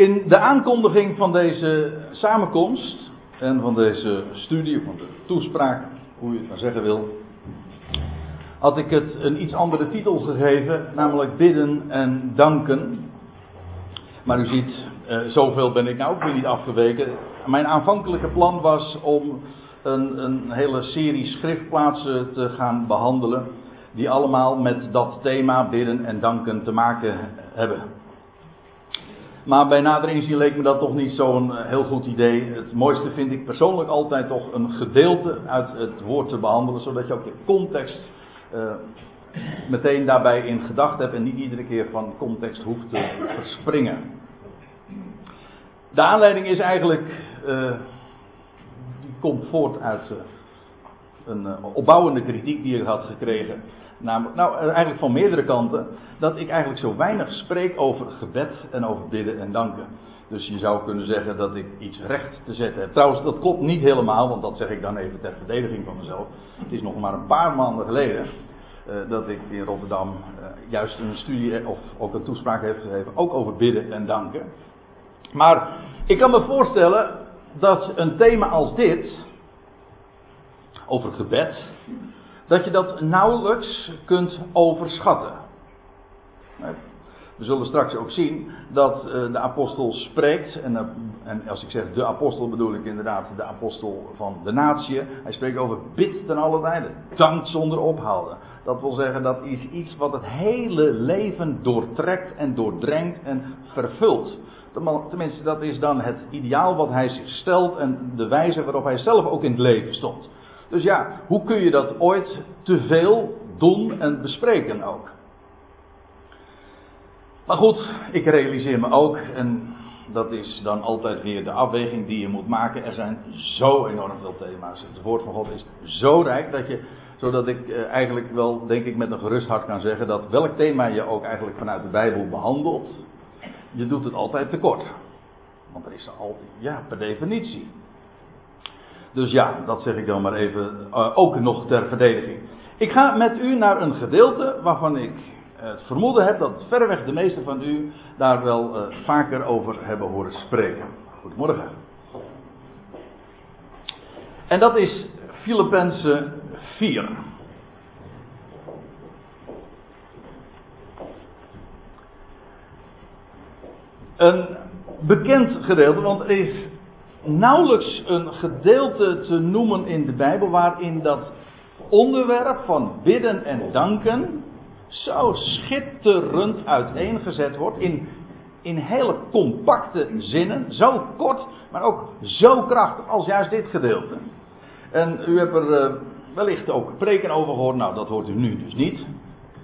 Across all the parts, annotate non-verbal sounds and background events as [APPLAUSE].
In de aankondiging van deze samenkomst en van deze studie, van de toespraak, hoe je het maar zeggen wil, had ik het een iets andere titel gegeven, namelijk bidden en danken. Maar u ziet, eh, zoveel ben ik nou ook weer niet afgeweken. Mijn aanvankelijke plan was om een, een hele serie schriftplaatsen te gaan behandelen, die allemaal met dat thema bidden en danken te maken hebben. Maar bij nader inzien leek me dat toch niet zo'n eh, heel goed idee. Het mooiste vind ik persoonlijk altijd toch een gedeelte uit het woord te behandelen, zodat je ook de context uh, meteen daarbij in gedacht hebt en niet iedere keer van context hoeft te verspringen. De aanleiding is eigenlijk, uh, die komt voort uit een opbouwende kritiek die ik had gekregen. Nou, eigenlijk van meerdere kanten, dat ik eigenlijk zo weinig spreek over gebed en over bidden en danken. Dus je zou kunnen zeggen dat ik iets recht te zetten heb. Trouwens, dat klopt niet helemaal, want dat zeg ik dan even ter verdediging van mezelf. Het is nog maar een paar maanden geleden uh, dat ik in Rotterdam uh, juist een studie of ook een toespraak heb gegeven, ook over bidden en danken. Maar ik kan me voorstellen dat een thema als dit, over gebed, dat je dat nauwelijks kunt overschatten. We zullen straks ook zien dat eh, de apostel spreekt. En, en, als ik zeg de apostel bedoel ik inderdaad de apostel van de natie. Hij spreekt over bid ten alle tijden. Dank zonder ophouden. Dat wil zeggen dat is iets wat het hele leven doortrekt en doordrenkt en vervult. Tenminste, dat is dan het ideaal wat hij zich stelt en de wijze waarop hij zelf ook in het leven stond. Dus ja, hoe kun je dat ooit te veel doen en bespreken ook? Maar goed, ik realiseer me ook, en dat is dan altijd weer de afweging die je moet maken. Er zijn zo enorm veel thema's. Het woord van God is zo rijk dat je, zodat ik eh, eigenlijk wel, denk ik, met een gerust hart kan zeggen dat welk thema je ook eigenlijk vanuit de Bijbel behandelt, je doet het altijd tekort. Want er is al, ja, per definitie. Dus ja, dat zeg ik dan maar even, uh, ook nog ter verdediging. Ik ga met u naar een gedeelte waarvan ik het vermoeden heb dat verreweg de meesten van u daar wel uh, vaker over hebben horen spreken. Goedemorgen. En dat is Filippenzen 4. Een bekend gedeelte, want er is nauwelijks een gedeelte te noemen in de Bijbel waarin dat onderwerp van bidden en danken zo schitterend uiteengezet wordt in, in hele compacte zinnen, zo kort, maar ook zo krachtig als juist dit gedeelte. En u hebt er uh, wellicht ook preken over gehoord, nou dat hoort u nu dus niet.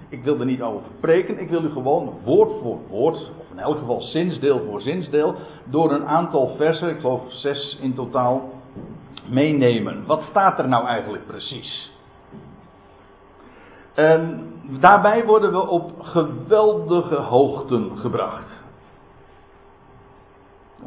Ik wil er niet over preken, ik wil u gewoon woord voor woord, in elk geval zinsdeel voor zinsdeel, door een aantal versen, ik geloof zes in totaal, meenemen. Wat staat er nou eigenlijk precies? En daarbij worden we op geweldige hoogten gebracht.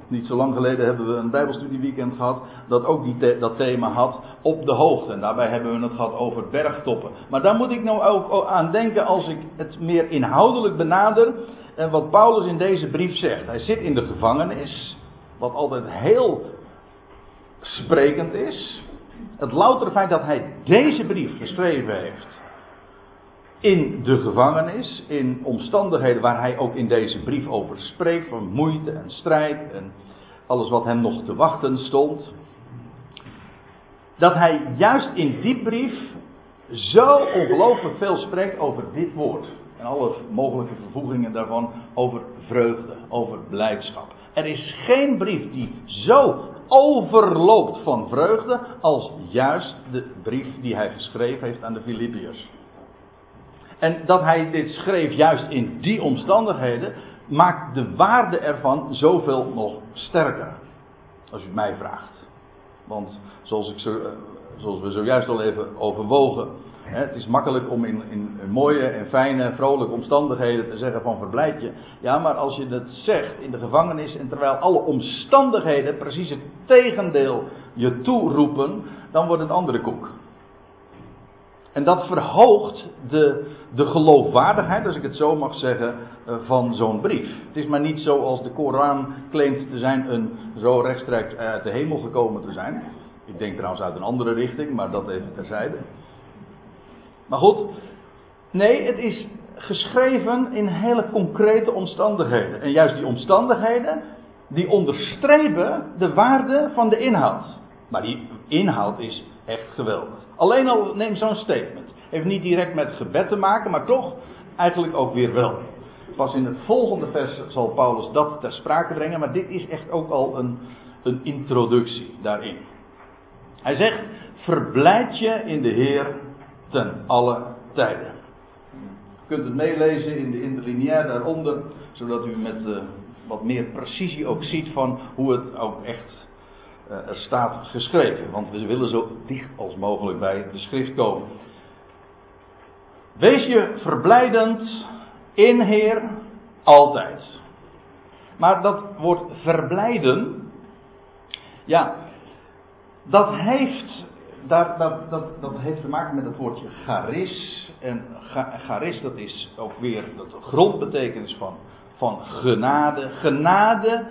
Niet zo lang geleden hebben we een Bijbelstudieweekend gehad dat ook die dat thema had op de hoogte. En daarbij hebben we het gehad over bergtoppen. Maar daar moet ik nou ook aan denken als ik het meer inhoudelijk benader. En wat Paulus in deze brief zegt. Hij zit in de gevangenis. Wat altijd heel sprekend is. Het loutere feit dat hij deze brief geschreven heeft in de gevangenis, in omstandigheden waar hij ook in deze brief over spreekt, van moeite en strijd en alles wat hem nog te wachten stond. Dat hij juist in die brief zo ongelooflijk veel spreekt over dit woord. En alle mogelijke vervoegingen daarvan over vreugde, over blijdschap. Er is geen brief die zo overloopt van vreugde als juist de brief die hij geschreven heeft aan de Filippiërs. En dat hij dit schreef juist in die omstandigheden, maakt de waarde ervan zoveel nog sterker. Als u het mij vraagt. Want zoals, ik zo, eh, zoals we zojuist al even overwogen. Het is makkelijk om in, in, mooie en fijne, vrolijke omstandigheden te zeggen van verblijd je. Ja, maar als je dat zegt in de gevangenis en terwijl alle omstandigheden precies het tegendeel je toeroepen, dan wordt het andere koek. En dat verhoogt de, de geloofwaardigheid, als ik het zo mag zeggen, eh, van zo'n brief. Het is maar niet zoals de Koran claimt te zijn, een, zo rechtstreeks uit de hemel gekomen te zijn. Ik denk trouwens uit een andere richting, maar dat even terzijde. Maar goed, nee, het is geschreven in hele concrete omstandigheden. En juist die omstandigheden, die onderstrepen de waarde van de inhoud. Maar die inhoud is echt geweldig. Alleen al neem zo'n statement. Heeft niet direct met gebed te maken, maar toch eigenlijk ook weer wel. Pas in het volgende vers zal Paulus dat ter sprake brengen, maar dit is echt ook al een, een introductie daarin. Hij zegt: Verblijd je in de Heer ten alle tijden. Je kunt het meelezen in de interlineair daaronder, zodat u met uh, wat meer precisie ook ziet van hoe het ook echt er staat geschreven. Want we willen zo dicht als mogelijk bij de schrift komen. Wees je verblijdend in Heer altijd. Maar dat woord verblijden, ja, dat heeft, dat, dat, dat, dat heeft te maken met het woordje charis. En charis, dat is ook weer de grondbetekenis van, van genade. Genade,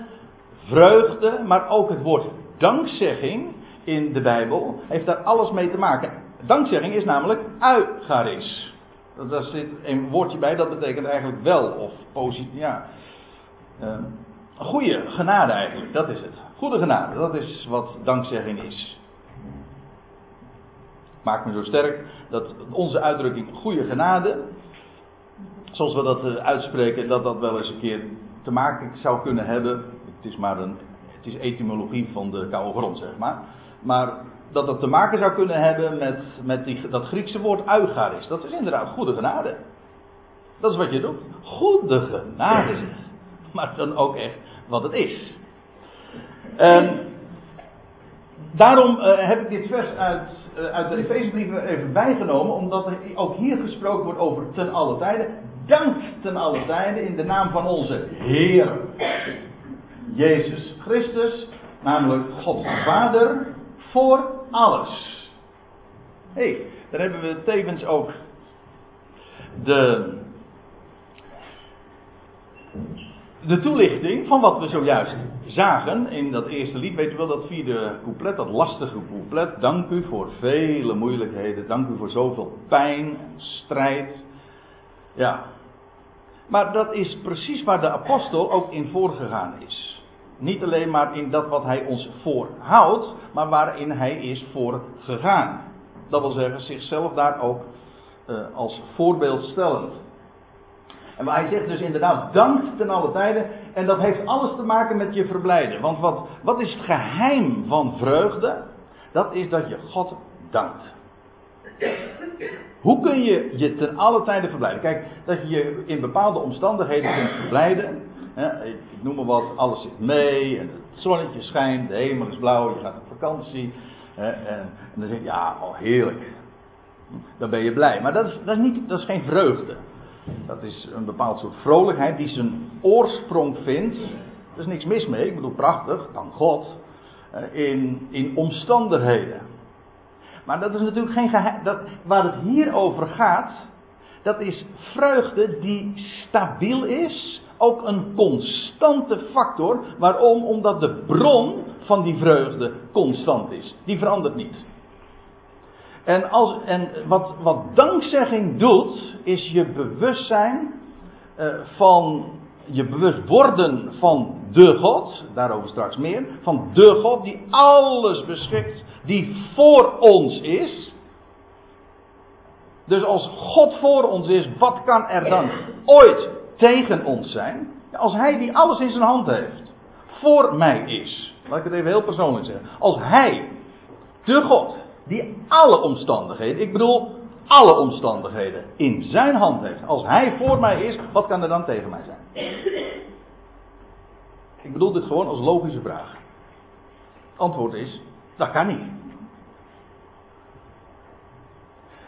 vreugde, maar ook het woord dankzegging in de Bijbel heeft daar alles mee te maken. Dankzegging is namelijk eucharis. Daar zit een woordje bij, dat betekent eigenlijk wel of positief. Ja. Uh, goede genade eigenlijk, dat is het. Goede genade, dat is wat dankzegging is. Maakt me zo sterk dat onze uitdrukking goede genade, zoals we dat eh, uitspreken, dat dat wel eens een keer te maken zou kunnen hebben. Het is maar een, het is etymologie van de koude grond, zeg maar. Maar dat dat te maken zou kunnen hebben met, met die, dat Griekse woord eucharis. Dat is inderdaad goede genade. Dat is wat je doet. Goede genade. Maar dan ook echt wat het is. En daarom uh, heb ik dit vers uit, uh, uit de Efezebrief even bijgenomen, omdat er ook hier gesproken wordt over ten alle tijden. Dank ten alle tijden in de naam van onze Heer Jezus Christus, namelijk God de Vader, voor alles. Hé, hey, dan hebben we tevens ook de, de toelichting van wat we zojuist zagen in dat eerste lied. Weet u wel, dat vierde couplet, dat lastige couplet. Dank u voor vele moeilijkheden. Dank u voor zoveel pijn en strijd. Ja. Maar dat is precies waar de apostel ook in voorgegaan is. Niet alleen maar in dat wat hij ons voorhoudt, maar waarin hij is voor gegaan. Dat wil zeggen, zichzelf daar ook uh, als voorbeeld stellen. En hij zegt dus inderdaad, dank ten alle tijden. En dat heeft alles te maken met je verblijden. Want wat, wat is het geheim van vreugde? Dat is dat je God dankt. Hoe kun je je ten alle tijden verblijden? Kijk, dat je je in bepaalde omstandigheden kunt verblijden ik noem maar wat, alles zit mee. En het zonnetje schijnt, de hemel is blauw, je gaat op vakantie. en, en, dan zeg je, ja, oh heerlijk. Dan ben je blij. Maar dat is, dat is, niet, dat is geen vreugde. Dat is een bepaald soort vrolijkheid die zijn oorsprong vindt. Er is niks mis mee, ik bedoel prachtig, dank God. in, in omstandigheden. Maar dat is natuurlijk geen geheim. Dat, waar het hier over gaat, dat is vreugde die stabiel is ook een constante factor. Waarom? Omdat de bron van die vreugde constant is. Die verandert niet. En, als, en wat, wat dankzegging doet, is je bewustzijn uh, van, je bewust worden van de God, daarover straks meer, van de God die alles beschikt, die voor ons is. Dus als God voor ons is, wat kan er dan ooit tegen ons zijn. Als hij die alles in zijn hand heeft, voor mij is. Laat ik het even heel persoonlijk zeggen. Als hij, de God, die alle omstandigheden, ik bedoel alle omstandigheden, in zijn hand heeft. Als hij voor mij is, wat kan er dan tegen mij zijn? Ik bedoel dit gewoon als logische vraag. Antwoord is, dat kan niet.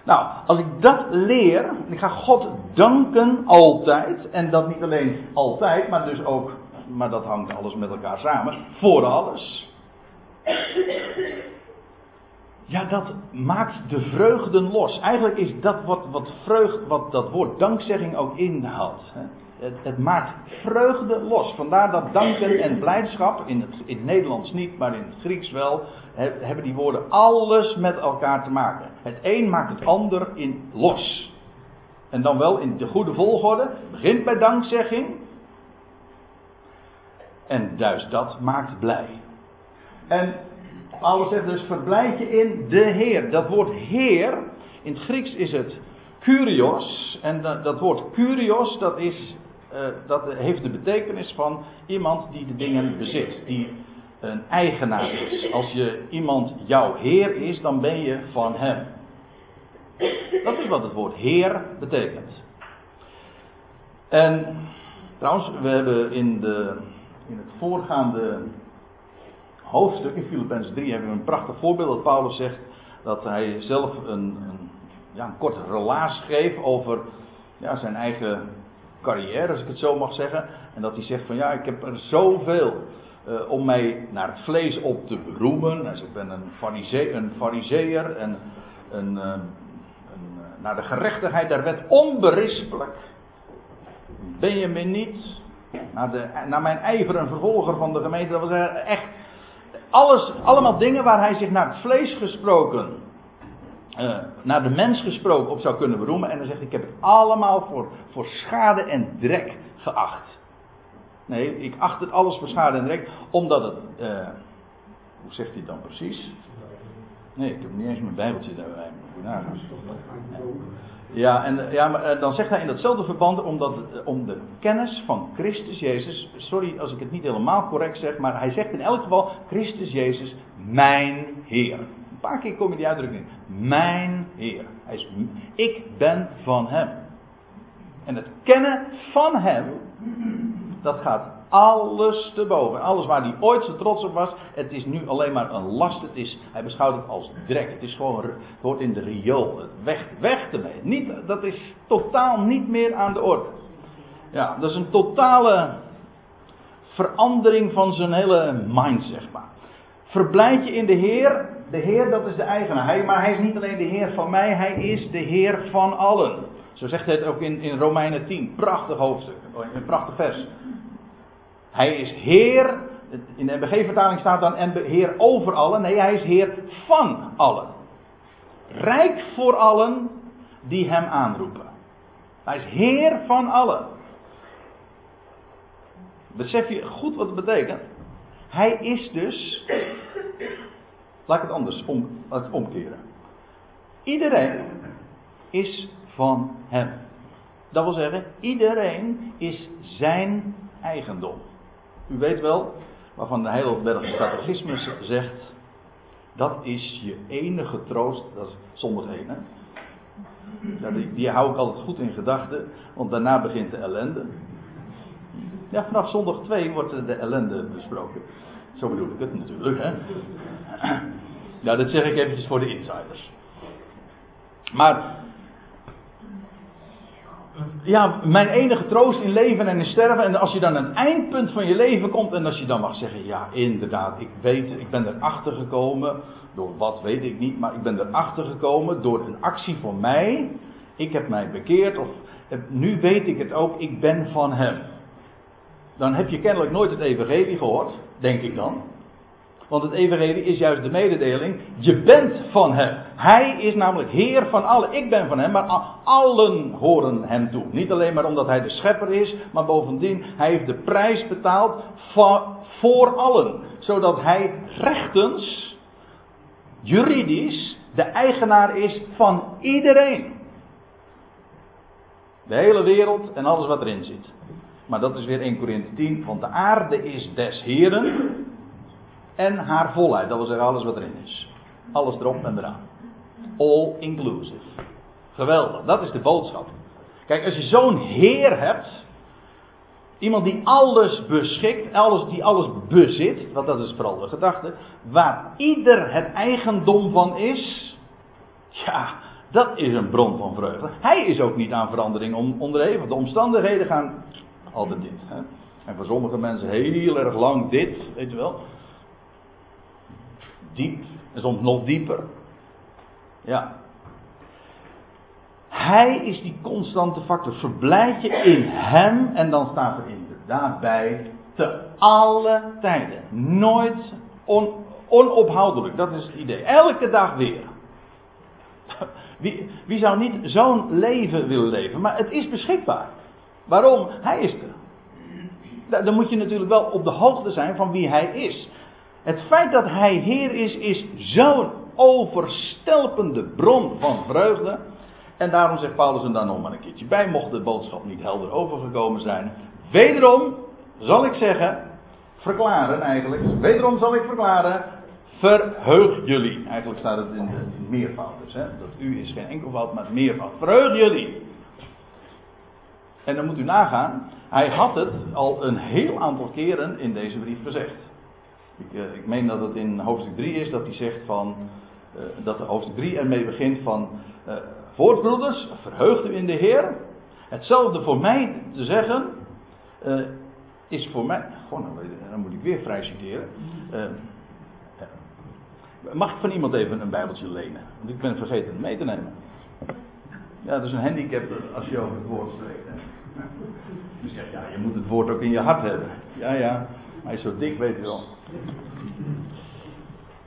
Nou, als ik dat leer, ik ga God danken altijd, en dat niet alleen altijd, maar dus ook, maar dat hangt alles met elkaar samen, voor alles. Ja, dat maakt de vreugden los. Eigenlijk is dat wat, wat, vreugd, wat dat woord dankzegging ook inhoudt. Het, het, maakt vreugde los. Vandaar dat danken en blijdschap, in het, in Nederlands niet, maar in het Grieks wel, hebben die woorden alles met elkaar te maken. Het een maakt het ander in los. En dan wel in de goede volgorde. Begint bij dankzegging. En juist dat maakt blij. En Paulus zegt dus verblijd je in de Heer. Dat woord Heer, in het Grieks is het Kurios. En dat, dat woord Kurios, dat, is, uh, dat heeft de betekenis van iemand die de dingen bezit. Die een eigenaar is. Als je iemand jouw Heer is, dan ben je van hem. Dat is wat het woord Heer betekent. En trouwens, we hebben in, de, in het voorgaande hoofdstuk, in Filippenzen 3, hebben we een prachtig voorbeeld dat Paulus zegt dat hij zelf een, een, ja, een korte relaas geeft over ja, zijn eigen carrière, als ik het zo mag zeggen. En dat hij zegt van ja, ik heb er zoveel uh, om mij naar het vlees op te beroemen. Zegt, ik ben een, farisee, een fariseer en een, uh, een, uh, naar de gerechtigheid der wet onberispelijk. Ben je me niet naar, de, naar mijn ijver een vervolger van de gemeente. Dat was echt alles, allemaal dingen waar hij zich naar het vlees gesproken, uh, naar de mens gesproken op zou kunnen beroemen. En dan zegt hij, ik heb het allemaal voor, voor schade en drek geacht. Nee, ik acht het alles voor schade en drek, omdat het, uh, hoe zegt hij dan precies? Nee, ik heb niet eens mijn bijbeltje daarbij. Ja, en ja, maar dan zegt hij in datzelfde verband omdat, om de kennis van Christus Jezus. Sorry als ik het niet helemaal correct zeg, maar hij zegt in elk geval: Christus Jezus, mijn Heer. Een paar keer kom je die uitdrukking in. Mijn Heer. Hij is, ik ben van Hem. En het kennen van Hem, dat gaat alles te boven. Alles waar hij ooit zo trots op was, het is nu alleen maar een last. Het is, hij beschouwt het als drek. Het is gewoon, het hoort in de riool. Het weg, weg ermee. Niet, dat is totaal niet meer aan de orde. Ja, dat is een totale verandering van zijn hele mind, zeg maar. Verblijd je in de Heer. De Heer, dat is de eigenaar. Hij, maar hij is niet alleen de Heer van mij, hij is de Heer van allen. Zo zegt hij het ook in, in Romeinen 10. Prachtig hoofdstuk. Een prachtig vers. Hij is Heer. In de MBG-vertaling staat dan Heer over allen. Nee, hij is Heer van allen. Rijk voor allen die hem aanroepen. Hij is Heer van allen. Besef je goed wat het betekent? Hij is dus. Laat ik het anders om, omkeren. Iedereen is van hem. Dat wil zeggen, iedereen is zijn eigendom. U weet wel, waarvan de Heidelbergse catechismus zegt, dat is je enige troost, dat is zondag 1 hè. Ja, die, die hou ik altijd goed in gedachten, want daarna begint de ellende. Ja, vanaf zondag 2 wordt de ellende besproken. Zo bedoel ik het natuurlijk, hè. Ja, dat zeg ik eventjes voor de insiders. Maar ja, mijn enige troost in leven en in sterven. En als je dan aan eindpunt van je leven komt en als je dan mag zeggen, ja inderdaad, ik weet, ik ben erachter gekomen, door wat weet ik niet, maar ik ben erachter gekomen door een actie van mij. Ik heb mij bekeerd of nu weet ik het ook, ik ben van hem. Dan heb je kennelijk nooit het evangelie gehoord, denk ik dan. Want het evangelie is juist de mededeling. Je bent van hem. Hij is namelijk Heer van allen. Ik ben van hem, maar allen horen hem toe. Niet alleen maar omdat hij de schepper is, maar bovendien, hij heeft de prijs betaald voor, voor allen. Zodat hij rechtens, juridisch, de eigenaar is van iedereen. De hele wereld en alles wat erin zit. Maar dat is weer 1 Corinthië 10, want de aarde is des Heren en haar volheid. Dat wil zeggen alles wat erin is. Alles erop en eraan. All inclusive. Geweldig, dat is de boodschap. Kijk, als je zo'n Heer hebt, iemand die alles beschikt, alles, die alles bezit, want dat is vooral de gedachte, waar ieder het eigendom van is, ja, dat is een bron van vreugde. Hij is ook niet aan verandering onderhevig. De omstandigheden gaan altijd dit. Hè? En voor sommige mensen heel erg lang dit, weet je wel diep en soms nog dieper. Ja. Hij is die constante factor. Verblijd je in hem en dan staat er inderdaad bij te alle tijden. Nooit on, onophoudelijk. Dat is het idee. Elke dag weer. Wie, wie zou niet zo'n leven willen leven? Maar het is beschikbaar. Waarom? Hij is er. Dan moet je natuurlijk wel op de hoogte zijn van wie hij is. Het feit dat hij Heer is, is zo'n overstelpende bron van vreugde. En daarom zegt Paulus er dan nog maar een keertje bij, mocht de boodschap niet helder overgekomen zijn. Wederom zal ik zeggen, verklaren eigenlijk, wederom zal ik verklaren, verheug jullie. Eigenlijk staat het in de meervoud dus, hè? dat u is geen enkelvoud, maar meervoud. Verheug jullie. En dan moet u nagaan, hij had het al een heel aantal keren in deze brief gezegd. Ik, uh, ik meen dat het in hoofdstuk 3 is dat hij zegt van, uh, dat hoofdstuk 3 ermee begint van, uh, voortbroeders, verheugt u in de Heer. Hetzelfde voor mij te zeggen, is voor mij, gewoon, dan moet ik weer vrij citeren. mag ik van iemand even een bijbeltje lenen? Want ik ben vergeten mee te nemen. Ja, dat is een handicap als je over het woord spreekt. [LAUGHS] Ja, je moet het woord ook in je hart hebben. Ja, ja, hij is zo dik, weet je wel.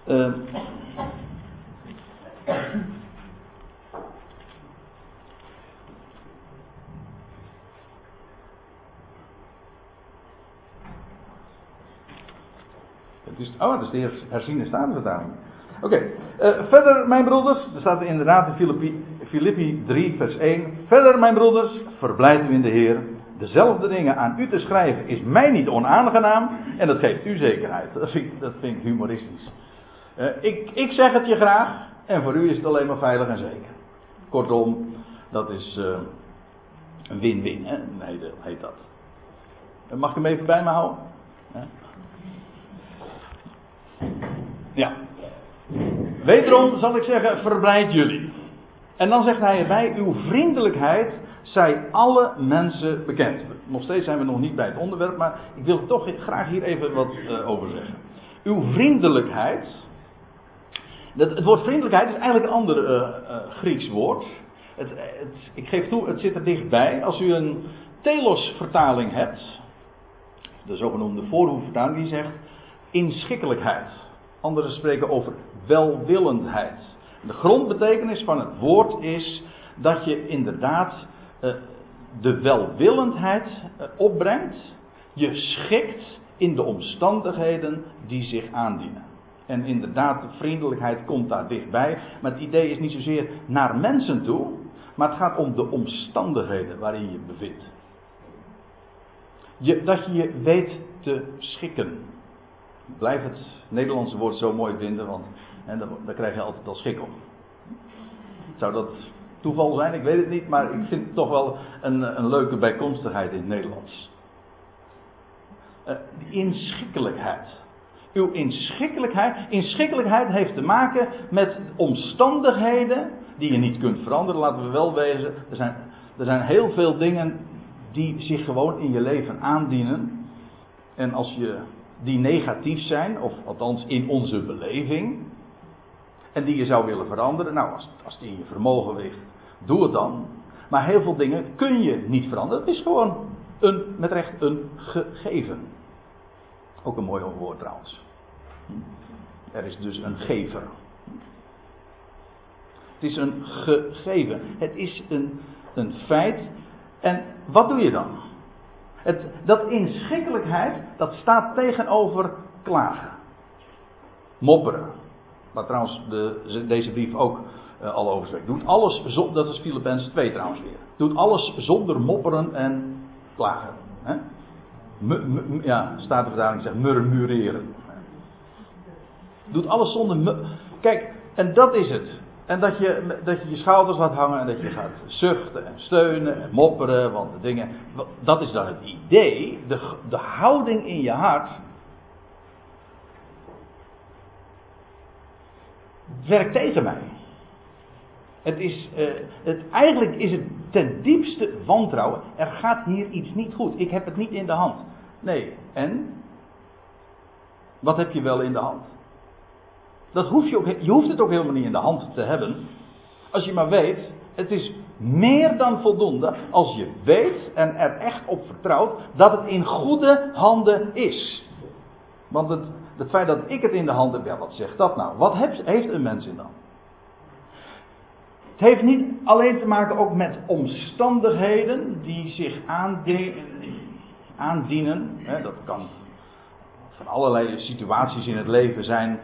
Uh, het is, oh, dat is de herziene statenvertaling. Oké, okay. uh, verder mijn broeders, er staat inderdaad in Filippi, Filippi 3 vers 1. Verder mijn broeders, verblijd u in de Heer. Dezelfde dingen aan u te schrijven is mij niet onaangenaam en dat geeft u zekerheid. Dat vind dat vind ik humoristisch. Uh, ik, ik zeg het je graag en voor u is het alleen maar veilig en zeker. Kortom, dat is uh, een win-win? Nee, heet dat. Mag ik hem even bij me houden? Ja. Wederom zal ik zeggen, verblijd jullie. En dan zegt hij erbij, uw vriendelijkheid zij alle mensen bekend. Nog steeds zijn we nog niet bij het onderwerp, maar ik wil toch graag hier even wat uh, over zeggen. Uw vriendelijkheid. Dat, het woord vriendelijkheid is eigenlijk een ander uh, Grieks woord. Het, het, ik geef toe, het zit er dichtbij. Als u een telos-vertaling hebt, de zogenoemde voorhoefvertaling, die zegt inschikkelijkheid. Anderen spreken over welwillendheid. De grondbetekenis van het woord is dat je inderdaad de welwillendheid uh, opbrengt. Je schikt in de omstandigheden die zich aandienen. En inderdaad, de vriendelijkheid komt daar dichtbij. Maar het idee is niet zozeer naar mensen toe, maar het gaat om de omstandigheden waarin je je bevindt. Je, dat je je weet te schikken. Ik blijf het Nederlandse woord zo mooi vinden, want en daar, daar krijg je altijd al schik om. Zou dat toeval zijn? Ik weet het niet, maar ik vind het toch wel een, een leuke bijkomstigheid in het Nederlands. Uh, inschikkelijkheid. Uw inschikkelijkheid. Inschikkelijkheid heeft te maken met omstandigheden die je niet kunt veranderen, laten we wel wezen. Er zijn, er zijn heel veel dingen die zich gewoon in je leven aandienen. En als je die negatief zijn, of althans in onze beleving, en die je zou willen veranderen, nou, als, als die in je vermogen ligt, doe het dan. Maar heel veel dingen kun je niet veranderen. Het is gewoon een, met recht een gegeven. Ook een mooi woord trouwens. Er is dus een gever. Het is een gegeven. Het is een, een feit. En wat doe je dan? Het, dat inschikkelijkheid, dat staat tegenover klagen. Mopperen. Waar trouwens de, deze brief ook uh, al over spreekt. Doet alles, dat is Filippenzen 2 trouwens weer. Doet alles zonder mopperen en klagen. Hè? M, m, ja, statenvertaling zegt murmureren. Doet alles zonder. Kijk, en dat is het. En dat je, dat je je schouders laat hangen en dat je gaat zuchten en steunen en mopperen, want de dingen. Dat is dan het idee, de, de houding in je hart. Werkt tegen mij. Het is, uh, het, eigenlijk is het ten diepste wantrouwen. Er gaat hier iets niet goed. Ik heb het niet in de hand. Nee, en? Wat heb je wel in de hand? Dat hoef je, ook, je hoeft het ook helemaal niet in de hand te hebben. Als je maar weet, het is meer dan voldoende als je weet en er echt op vertrouwt dat het in goede handen is. Want het, het feit dat ik het in de hand heb, ja, wat zegt dat nou? Wat heeft een mens in dan? Het heeft niet alleen te maken ook met omstandigheden die zich aandienen. Dat kan van allerlei situaties in het leven zijn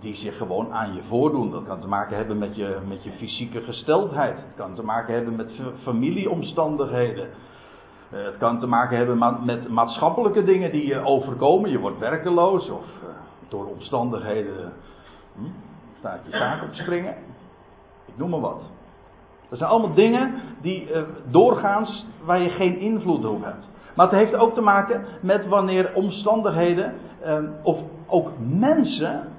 die zich gewoon aan je voordoen. Dat kan te maken hebben met je, met je fysieke gesteldheid. Het kan te maken hebben met familieomstandigheden. Eh, het kan te maken hebben met maatschappelijke dingen die je overkomen. Je wordt werkeloos of eh, door omstandigheden hm, staat je zaak op springen. Noem maar wat. Dat zijn allemaal dingen die uh, doorgaans waar je geen invloed op hebt. Maar het heeft ook te maken met wanneer omstandigheden of ook mensen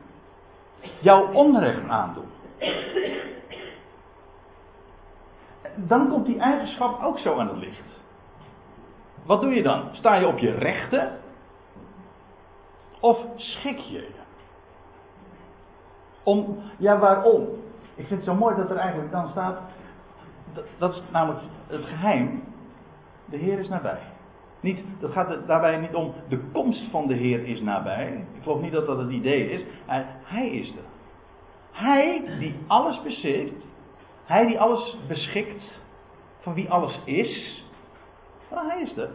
jou onrecht aandoen. Dan komt die eigenschap ook zo aan het licht. Wat doe je dan? Sta je op je rechten? Of schik je je? Om, ja, waarom? Ik vind het zo mooi dat er eigenlijk dan staat. Dat, dat is namelijk het geheim. De Heer is nabij. Niet, dat gaat daarbij niet om de komst van de Heer is nabij. Ik geloof niet dat dat het idee is. Hij, is er. Hij die alles bezit. Hij die alles beschikt. Van wie alles is. Nou, hij is er.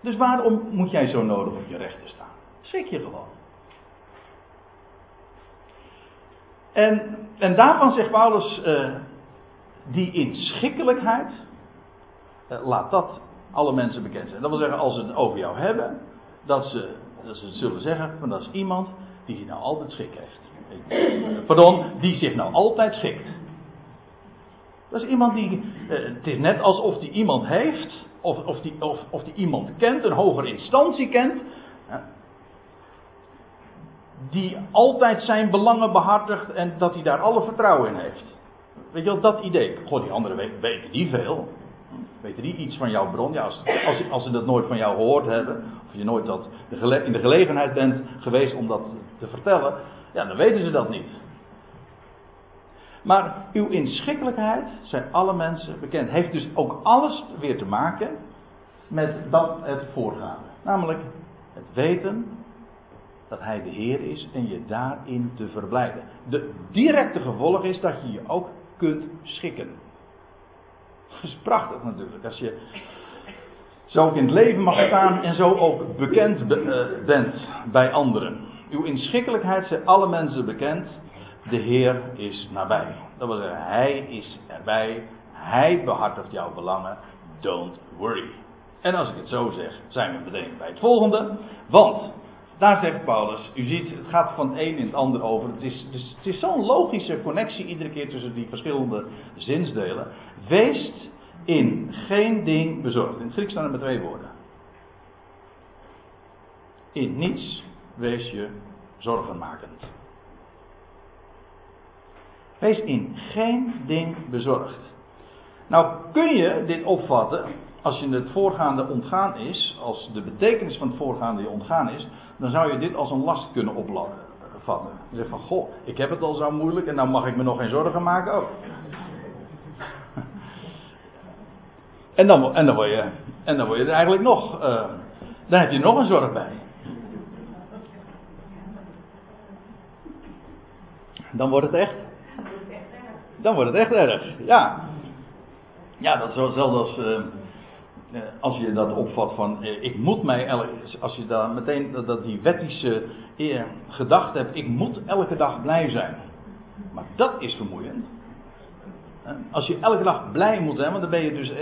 Dus waarom moet jij zo nodig op je rechten staan? Schrik je gewoon. En, en daarvan zegt Paulus, uh, die inschikkelijkheid, uh, laat dat alle mensen bekend zijn. Dat wil zeggen, als ze het over jou hebben, dat ze, dat ze zullen zeggen, van dat is iemand die zich nou altijd schik heeft. Pardon, die zich nou altijd schikt. Dat is iemand die, uh, het is net alsof die iemand heeft, of, of, die, of, of die iemand kent, een hogere instantie kent, die altijd zijn belangen behartigt en dat hij daar alle vertrouwen in heeft. Weet je wel, dat idee. Goh, die anderen weten, die veel. Weten die iets van jouw bron? Ja, als, als, als, ze dat nooit van jou gehoord hebben, of je nooit dat in de gelegenheid bent geweest om dat te vertellen, ja, dan weten ze dat niet. Maar uw inschikkelijkheid zijn alle mensen bekend. Heeft dus ook alles weer te maken met dat het voorgaande. Namelijk het weten dat Hij de Heer is en je daarin te verblijden. De directe gevolg is dat je je ook kunt schikken. Dat is prachtig natuurlijk. Als je zo ook in het leven mag staan en zo ook bekend eh, bent bij anderen. Uw inschikkelijkheid zijn alle mensen bekend. De Heer is nabij. Dat wil zeggen, Hij is erbij. Hij behartigt jouw belangen. Don't worry. En als ik het zo zeg, zijn we meteen bij het volgende. Want, daar zegt Paulus, u ziet, het gaat van het een in het ander over. Het is, is, het is zo'n logische connectie iedere keer tussen die verschillende zinsdelen. Wees in geen ding bezorgd. In het Grieks staan er met twee woorden. In niets wees je zorgenmakend. Wees in geen ding bezorgd. Nou kun je dit opvatten, als je het voorgaande ontgaan is, als de betekenis van het voorgaande je ontgaan is, dan zou je dit als een last kunnen opvatten. Je zegt van, goh, ik heb het al zo moeilijk en nou mag ik me nog geen zorgen maken ook. [LAUGHS] En dan, en dan, word, je, en dan word je er eigenlijk nog, uh, dan heb je nog een zorg bij. Dan wordt het echt. Dan wordt het echt erg. Ja. Ja, dat is hetzelfde als. Uh, als je dat opvat van. Uh, ik moet mij. Als je daar meteen dat, die wettische uh, gedachte hebt. Ik moet elke dag blij zijn. Maar dat is vermoeiend. Als je elke dag blij moet zijn, want dan ben je dus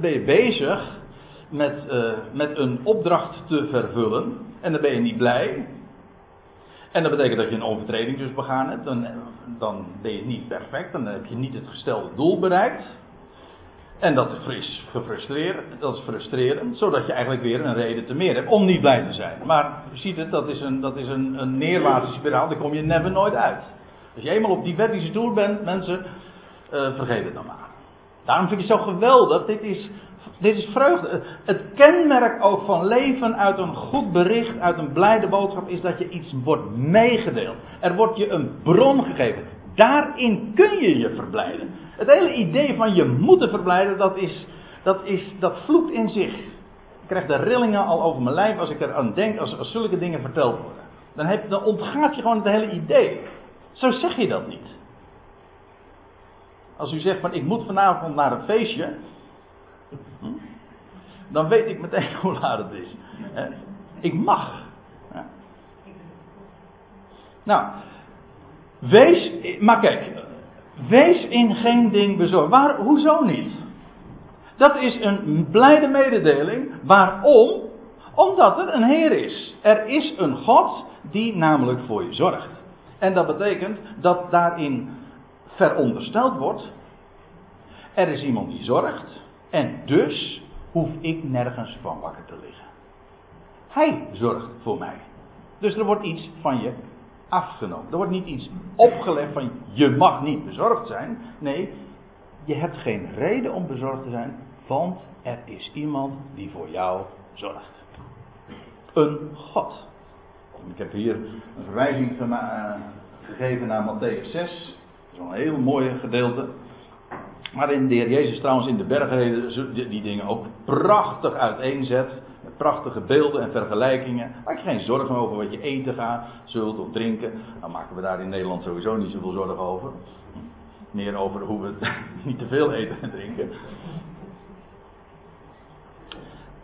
ben je bezig met, met een opdracht te vervullen. En dan ben je niet blij. En dat betekent dat je een overtreding dus begaan hebt. Dan, dan ben je niet perfect. Dan heb je niet het gestelde doel bereikt. En dat is gefrustreerd, dat is frustrerend, zodat je eigenlijk weer een reden te meer hebt om niet blij te zijn. Maar je ziet het, dat is een, dat is een, een neerwaartse spiraal, daar kom je never nooit uit. Als je eenmaal op die wettische doel bent, mensen, uh, vergeet het dan maar. Daarom vind ik het zo geweldig. Dit is, dit is vreugde. Het kenmerk ook van leven uit een goed bericht, uit een blijde boodschap, is dat je iets wordt meegedeeld. Er wordt je een bron gegeven. daarin kun je je verblijden. Het hele idee van je moeten verblijden, dat, is, dat, is, dat vloekt in zich. Ik krijg de rillingen al over mijn lijf als ik er aan denk, als, zulke dingen verteld worden. Dan, dan ontgaat je gewoon het hele idee. Zo zeg je dat niet. Als u zegt van ik moet vanavond naar een feestje, hm, dan weet ik meteen [LAUGHS] hoe laat het is. Ik mag. Nou, wees, maar kijk, wees in geen ding bezorgd. Waar, hoezo niet? Dat is een blijde mededeling. Waarom? Omdat er een Heer is. Er is een God die namelijk voor je zorgt. En dat betekent dat daarin verondersteld wordt. Er is iemand die zorgt. En dus hoef ik nergens van wakker te liggen. Hij zorgt voor mij. Dus er wordt iets van je afgenomen. Er wordt niet iets opgelegd van je mag niet bezorgd zijn. Nee, je hebt geen reden om bezorgd te zijn, want er is iemand die voor jou zorgt. Een God. Ik heb hier een verwijzing eh, gegeven naar Matthäus 6. Dat is een heel mooi gedeelte. Maar in de Heer Jezus trouwens in de bergreden die dingen ook prachtig uiteenzet. Prachtige beelden en vergelijkingen. Maak je geen zorgen over wat je eten gaat, zult of drinken. Dan maken we daar in Nederland sowieso niet zoveel zorgen over. Meer over hoe we [LAUGHS] niet te veel eten en drinken.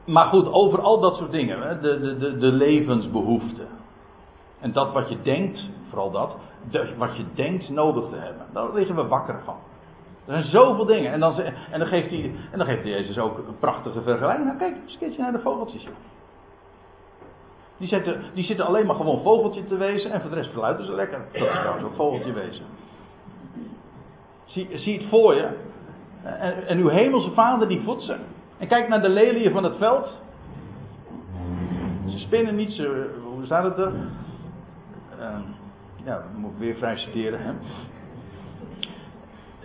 Maar goed, over al dat soort dingen. De, de, de levensbehoeften. En dat wat je denkt, vooral dat, wat je denkt nodig te hebben. Daar liggen we wakker van. Er zijn zoveel dingen. En dan, en dan, geeft, hij, en dan geeft Jezus ook een prachtige vergelijking. Nou kijk, eens een keertje naar de vogeltjes. Die zitten, die zitten alleen maar gewoon vogeltje te wezen. En voor de rest fluiten ze lekker. Dat is vogeltje wezen. Zie, het voor je. En, en uw hemelse vader die voedt ze. En kijk naar de leliën van het veld. Ze spinnen niet, ze, hoe staat het er? Uh, ja, moet ik weer vrij citeren. Hè?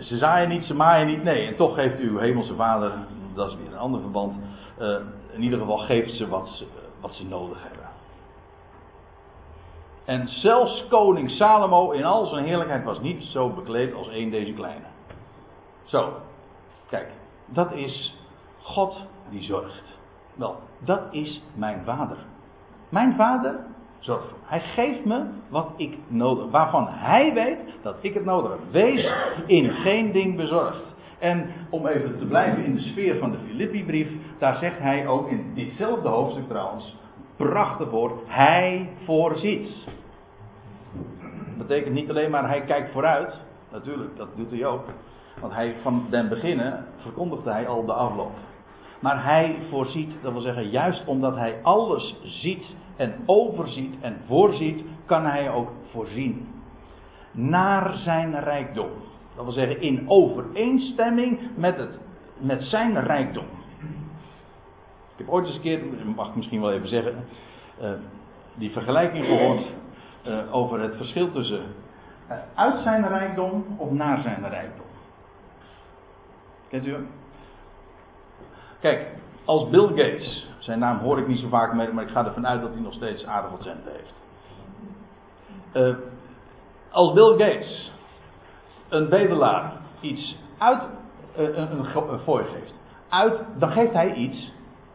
Ze zaaien niet, ze maaien niet. Nee, en toch geeft uw hemelse vader, dat is weer een ander verband. Uh, in ieder geval geeft ze wat, ze wat ze nodig hebben. En zelfs koning Salomo in al zijn heerlijkheid was niet zo bekleed als één deze kleine. Zo, kijk, dat is God die zorgt. Wel, dat is mijn vader. Mijn vader zorgt. Hij geeft me wat ik nodig waarvan hij weet dat ik het nodig heb. Wees in geen ding bezorgd. En om even te blijven in de sfeer van de Filippi-brief, daar zegt hij ook in ditzelfde hoofdstuk trouwens, prachtig woord, hij voorziet. Dat betekent niet alleen maar hij kijkt vooruit, natuurlijk, dat doet hij ook. Want hij van den beginnen verkondigde hij al de afloop. Maar hij voorziet, dat wil zeggen, juist omdat hij alles ziet en overziet en voorziet, kan hij ook voorzien. Naar zijn rijkdom. Dat wil zeggen, in overeenstemming met, het, met zijn rijkdom. Ik heb ooit eens een keer, mag ik misschien wel even zeggen, uh, die vergelijking gehoord uh, over het verschil tussen uh, uit zijn rijkdom of naar zijn rijkdom. Kent u hem? Kijk, als Bill Gates, zijn naam hoor ik niet zo vaak meer, maar ik ga ervan uit dat hij nog steeds aardig wat centen heeft. Uh, als Bill Gates een bedelaar iets uit een, een, een fooi geeft, uit, dan geeft hij iets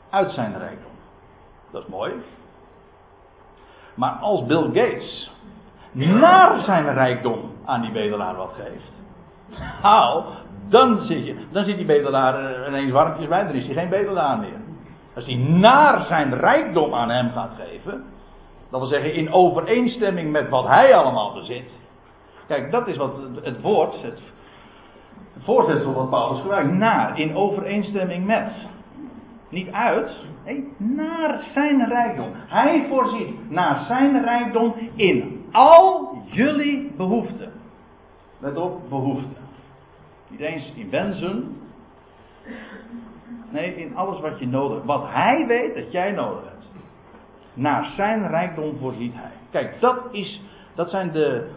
uit zijn rijkdom. Dat is mooi. Maar als Bill Gates naar zijn rijkdom aan die bedelaar wat geeft, haal, dan zit, je, dan zit die bedelaar ineens warmpjes bij, dan is hij geen bedelaar meer. Als hij naar zijn rijkdom aan hem gaat geven, dat wil zeggen in overeenstemming met wat hij allemaal bezit. Kijk, dat is wat het woord, het voorzetsel wat Paulus gebruikt. Naar, in overeenstemming met. Niet uit, naar zijn rijkdom. Hij voorziet naar zijn rijkdom in al jullie behoeften. Let op, behoeften. Niet eens in wensen. Nee, in alles wat je nodig hebt. Wat hij weet dat jij nodig hebt. Naar zijn rijkdom voorziet hij. Kijk, dat, is, dat zijn de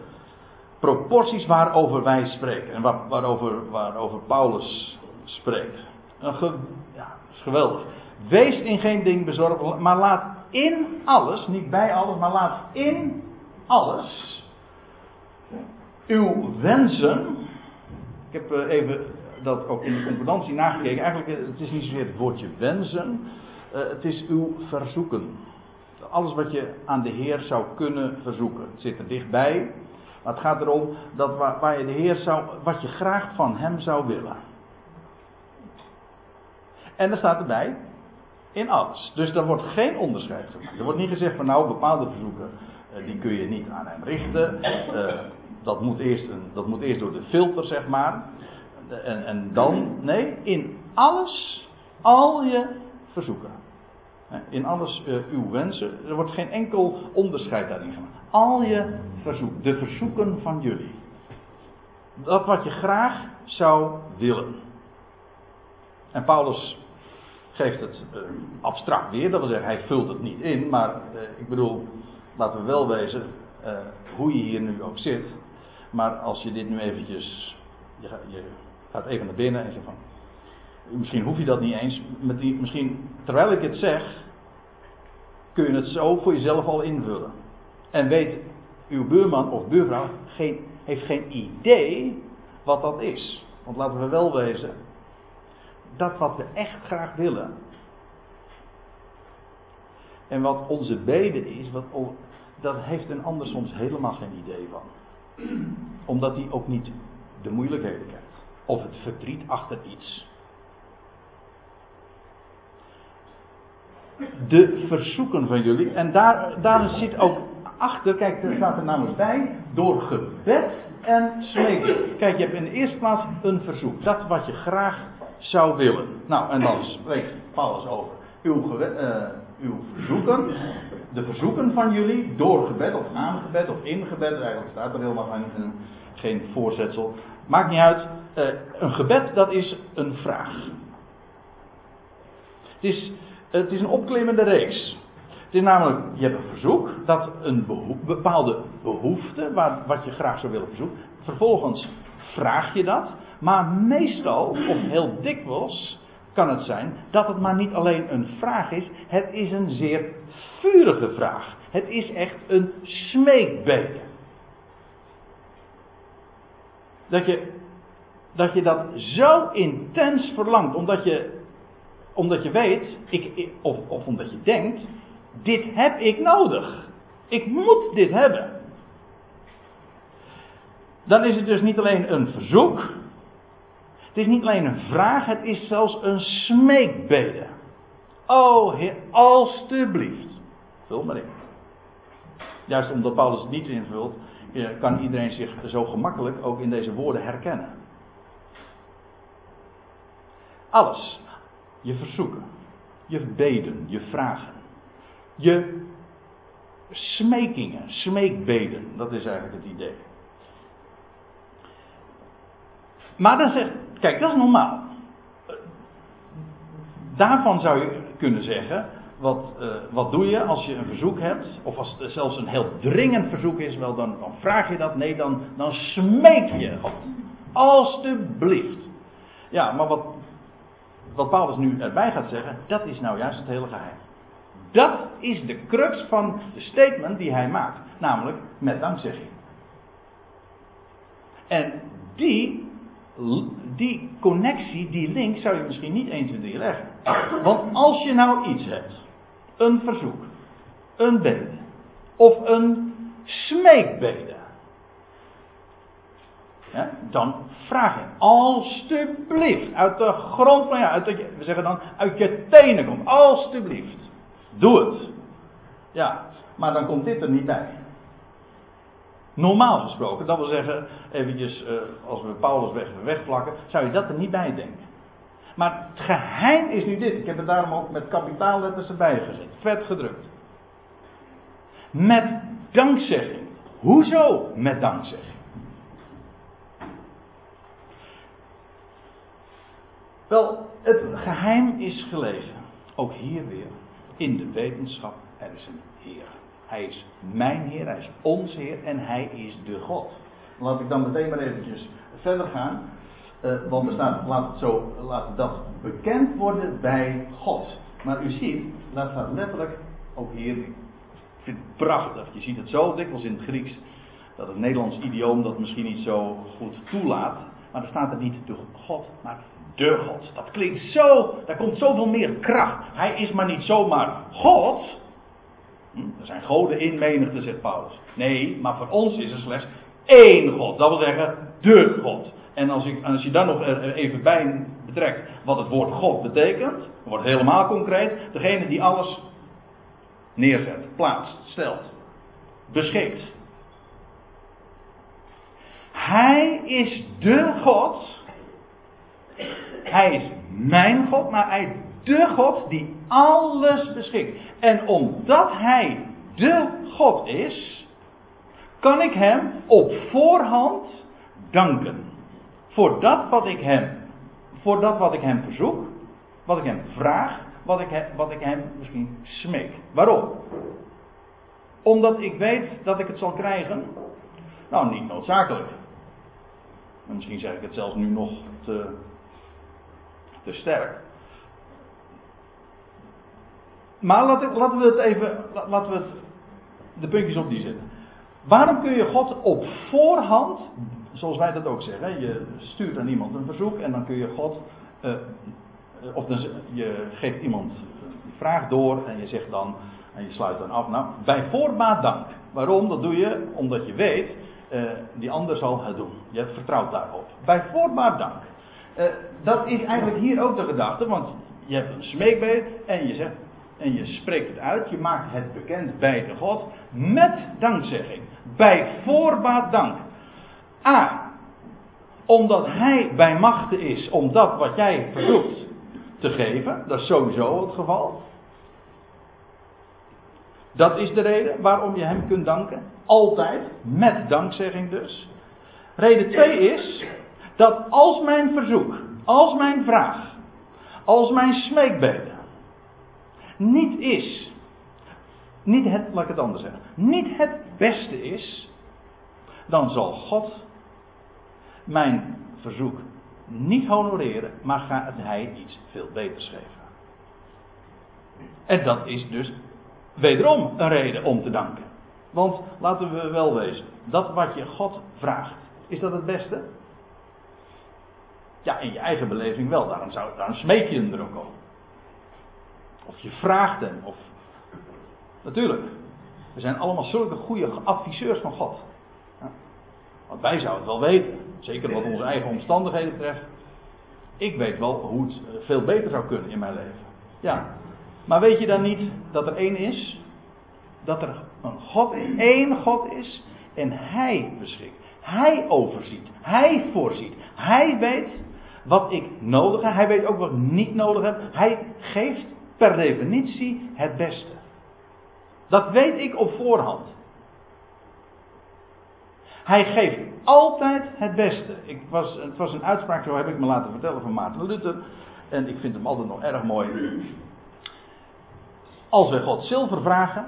proporties waarover wij spreken. En waar, waarover, waarover Paulus spreekt. Een ja, is geweldig. Wees in geen ding bezorgd, maar laat in alles, niet bij alles, maar laat in alles uw wensen. Ik heb eh, even dat ook in de concordantie nagekeken. Eigenlijk, het is niet zozeer het woordje wensen. het is uw verzoeken. Alles wat je aan de Heer zou kunnen verzoeken. Het zit er dichtbij. Maar het gaat erom dat waar, waar je de Heer zou, wat je graag van Hem zou willen. En er staat erbij, in alles. Dus er wordt geen onderscheid gemaakt. Er wordt niet gezegd van nou, bepaalde verzoeken, die kun je niet aan hem richten. Dat, moet eerst een, dat moet eerst door de filter, zeg maar. En, en dan, nee, in alles, al je verzoeken. In alles uh, uw wensen. Er wordt geen enkel onderscheid daarin gemaakt. Al je verzoeken, de verzoeken van jullie. Dat wat je graag zou willen. En Paulus geeft het uh, abstract weer. Dat wil zeggen, hij vult het niet in. Maar uh, ik bedoel, laten we wel wezen hoe je hier nu ook zit. Maar als je dit nu eventjes. Je, je gaat even naar binnen en zegt van. Misschien hoef je dat niet eens. Met die, misschien, terwijl ik het zeg. Kun je het zo voor jezelf al invullen. En weet uw buurman of buurvrouw geen, heeft geen idee wat dat is. Want laten we wel wezen dat wat we echt graag willen. En wat onze bede is, wat, dat heeft een ander soms helemaal geen idee van. [CLEARS THROAT] Omdat hij ook niet de moeilijkheden kent. Of het verdriet achter iets. De verzoeken van jullie. En daar, daar zit ook achter, kijk, er staat er namelijk bij, door gebed en smeken. Kijk, je hebt in de eerste plaats een verzoek. Dat wat je graag zou willen. Nou, en dan spreekt Paulus over uw, uh, uw verzoeken. De verzoeken van jullie door gebed of aan gebed of in gebed. Eigenlijk staat er helemaal geen, geen voorzetsel. Maakt niet uit. Uh, een gebed, dat is een vraag. Het is, het is een opklimmende reeks. Het is namelijk, je hebt een verzoek, dat een bepaalde behoefte, waar, wat je graag zou willen verzoeken. Vervolgens vraag je dat. Maar meestal, of heel dikwijls, kan het zijn dat het maar niet alleen een vraag is, het is een zeer vurige vraag. Het is echt een smeekbede. Dat je, dat zo intens verlangt, omdat je, omdat je weet, ik, of, of omdat je denkt, dit heb ik nodig. Ik moet dit hebben. Dan is het dus niet alleen een verzoek, het is niet alleen een vraag, het is zelfs een smeekbede. O Heer, alstublieft. Vul maar in. Juist omdat Paulus het niet invult, eh, kan iedereen zich zo gemakkelijk ook in deze woorden herkennen. Alles. Je verzoeken. Je beden. Je vragen. Je smekingen. Smeekbeden. Dat is eigenlijk het idee. Maar dan zegt, kijk, dat is normaal. Daarvan zou je kunnen zeggen, wat, uh, wat doe je als je een verzoek hebt, of als het zelfs een heel dringend verzoek is, wel dan, dan vraag je dat, nee, dan, dan smeek je God. Alsjeblieft. Ja, maar wat, wat Paulus nu erbij gaat zeggen, dat is nou juist het hele geheim. Dat is de crux van de statement die hij maakt, namelijk met dankzegging. En die die connectie, die link, zou je misschien niet 1, 2, 3 leggen. Want als je nou iets hebt, een verzoek, een bede, of een smeekbede, ja, dan vraag je, alstublieft, uit de grond van ja, uit de, we zeggen dan, uit je tenen komt, alstublieft, doe het. Ja, maar dan komt dit er niet bij. Normaal gesproken, dat wil zeggen, eventjes uh, als we Paulus weg, wegvlakken, zou je dat er niet bij denken. Maar het geheim is nu dit. Ik heb het daarom ook met kapitaalletters erbij gezet. Vet gedrukt. Met dankzegging. Hoezo met dankzegging? Wel, het geheim is gelegen. Ook hier weer. In de wetenschap. Er is een Heer. Hij is mijn Heer, Hij is ons Heer en Hij is de God. Laat ik dan meteen maar eventjes verder gaan. Uh, want er staat, laat, het zo, laat dat bekend worden bij God. Maar u ziet, dat staat letterlijk ook hier. Ik vind het prachtig. Je ziet het zo dikwijls in het Grieks. dat het Nederlands idioom dat misschien niet zo goed toelaat. Maar er staat er niet de God, maar de God. Dat klinkt zo, daar komt zoveel meer kracht. Hij is maar niet zomaar God. Hm, er zijn goden in menigte, zegt Paulus. Nee, maar voor ons is er slechts één God. Dat wil zeggen, de God. En als, ik, als je dan nog even bij betrekt wat het woord God betekent, wordt helemaal concreet. Degene die alles neerzet, plaatst, stelt, beschikt. Hij is de God. Hij is mijn God, maar hij de God die alles beschikt. En omdat hij de God is, kan ik hem op voorhand danken. Voor dat wat ik hem, voor dat wat ik hem verzoek, wat ik hem vraag, wat ik, wat ik hem misschien smeek. Waarom? Omdat ik weet dat ik het zal krijgen? Nou, niet noodzakelijk. misschien zeg ik het zelfs nu nog te, te sterk. Maar laten we het even, laten we het, de puntjes op die zetten. Waarom kun je God op voorhand, zoals wij dat ook zeggen, je stuurt aan iemand een verzoek en dan kun je God, uh, of dan, je geeft iemand een vraag door en je zegt dan, en je sluit dan af, nou, bij voorbaat dank. Waarom? Dat doe je omdat je weet, uh, die ander zal het doen. Je vertrouwt daarop. Bij voorbaat dank. Uh, dat is eigenlijk hier ook de gedachte, want je hebt een smeekbeet en je zegt, en je spreekt het uit, je maakt het bekend bij de God met dankzegging. Bij voorbaat dank. A. Omdat Hij bij machten is om dat wat jij verzoekt te geven. Dat is sowieso het geval. Dat is de reden waarom je Hem kunt danken. Altijd, met dankzegging dus. Reden 2 is dat als mijn verzoek, als mijn vraag, als mijn smeekbeden niet is, niet het, laat ik het anders zeggen, niet het beste is, dan zal God mijn verzoek niet honoreren, maar gaat hij iets veel beters geven. En dat is dus wederom een reden om te danken. Want laten we wel wezen, dat wat je God vraagt, is dat het beste? Ja, in je eigen beleving wel, daarom, zou, daarom smeek je hem er ook op. Of je vraagt hem. Of... Natuurlijk. We zijn allemaal zulke goede adviseurs van God. Ja. Want wij zouden het wel weten. Zeker wat onze eigen omstandigheden betreft. Ik weet wel hoe het eh, veel beter zou kunnen in mijn leven. Ja. Maar weet je dan niet dat er één is? Dat er een God, één God is. En Hij beschikt. Hij overziet. Hij voorziet. Hij weet wat ik nodig heb. Hij weet ook wat ik niet nodig heb. Hij geeft per definitie het beste. Dat weet ik op voorhand. Hij geeft altijd het beste. Ik was, het was een uitspraak, zo heb ik me laten vertellen van Maarten Luther. En ik vind hem altijd nog erg mooi. Als wij God zilver vragen,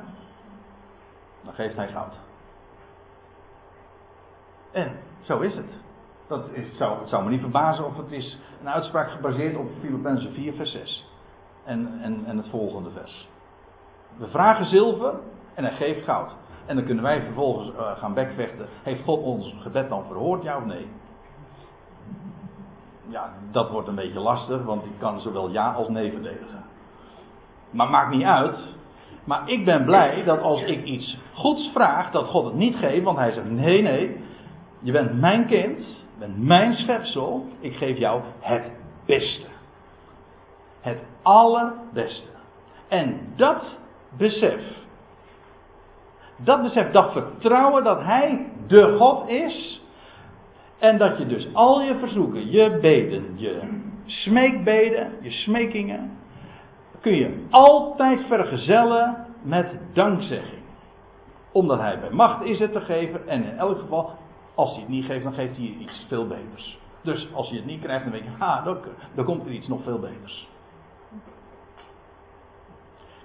dan geeft hij goud. En zo is het. Dat is, zou, het zou me niet verbazen of het is een uitspraak gebaseerd op Filippenzen 4, vers 6 en, en, en het volgende vers. We vragen zilver en hij geeft goud. En dan kunnen wij vervolgens uh, gaan bekvechten. Heeft God ons gebed dan verhoord, ja of nee? Ja, dat wordt een beetje lastig, want ik kan zowel ja als nee verdedigen. Maar maakt niet uit. Maar ik ben blij dat als ik iets goeds vraag, dat God het niet geeft, want hij zegt: nee, nee, je bent mijn kind, je bent mijn schepsel, ik geef jou het beste. Het allerbeste. En dat besef, dat besef, dat vertrouwen dat Hij de God is. En dat je dus al je verzoeken, je beden, je smeekbeden, je smekingen, kun je altijd vergezellen met dankzegging. Omdat Hij bij macht is het te geven en in elk geval, als Hij het niet geeft, dan geeft Hij iets veel beters. Dus als je het niet krijgt, dan weet je, dan, dan komt er iets nog veel beters.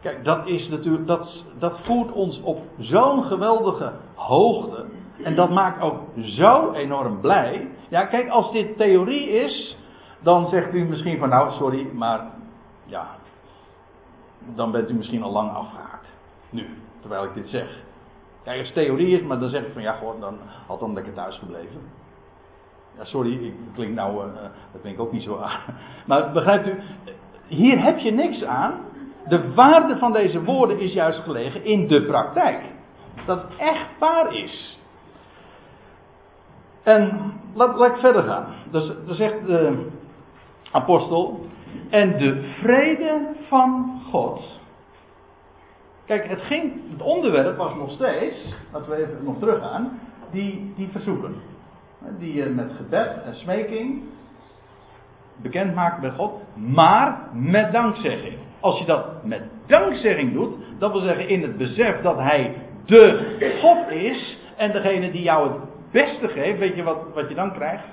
Kijk, dat, is natuurlijk, dat, dat voert ons op zo'n geweldige hoogte. En dat maakt ook zo enorm blij. Ja, kijk, als dit theorie is, dan zegt u misschien van nou, sorry, maar ja, dan bent u misschien al lang afgehaakt. Nu, terwijl ik dit zeg. Kijk, als theorie is, maar dan zeg ik van ja, gewoon, dan had dan lekker thuis gebleven. Ja, sorry, ik klink nou, uh, dat vind ik ook niet zo aan. Maar begrijpt u, hier heb je niks aan. De waarde van deze woorden is juist gelegen in de praktijk. Dat het echt waar is. En laat, ik verder gaan. Dus, dan zegt de apostel. En de vrede van God. Kijk, het, ging, het onderwerp was nog steeds, laten we even nog teruggaan, die, die verzoeken. Die je met gebed en smeking bekend maakt bij God, maar met dankzegging. Als je dat met dankzegging doet, dat wil zeggen in het besef dat Hij de God is en degene die jou het beste geeft, weet je wat, wat je dan krijgt?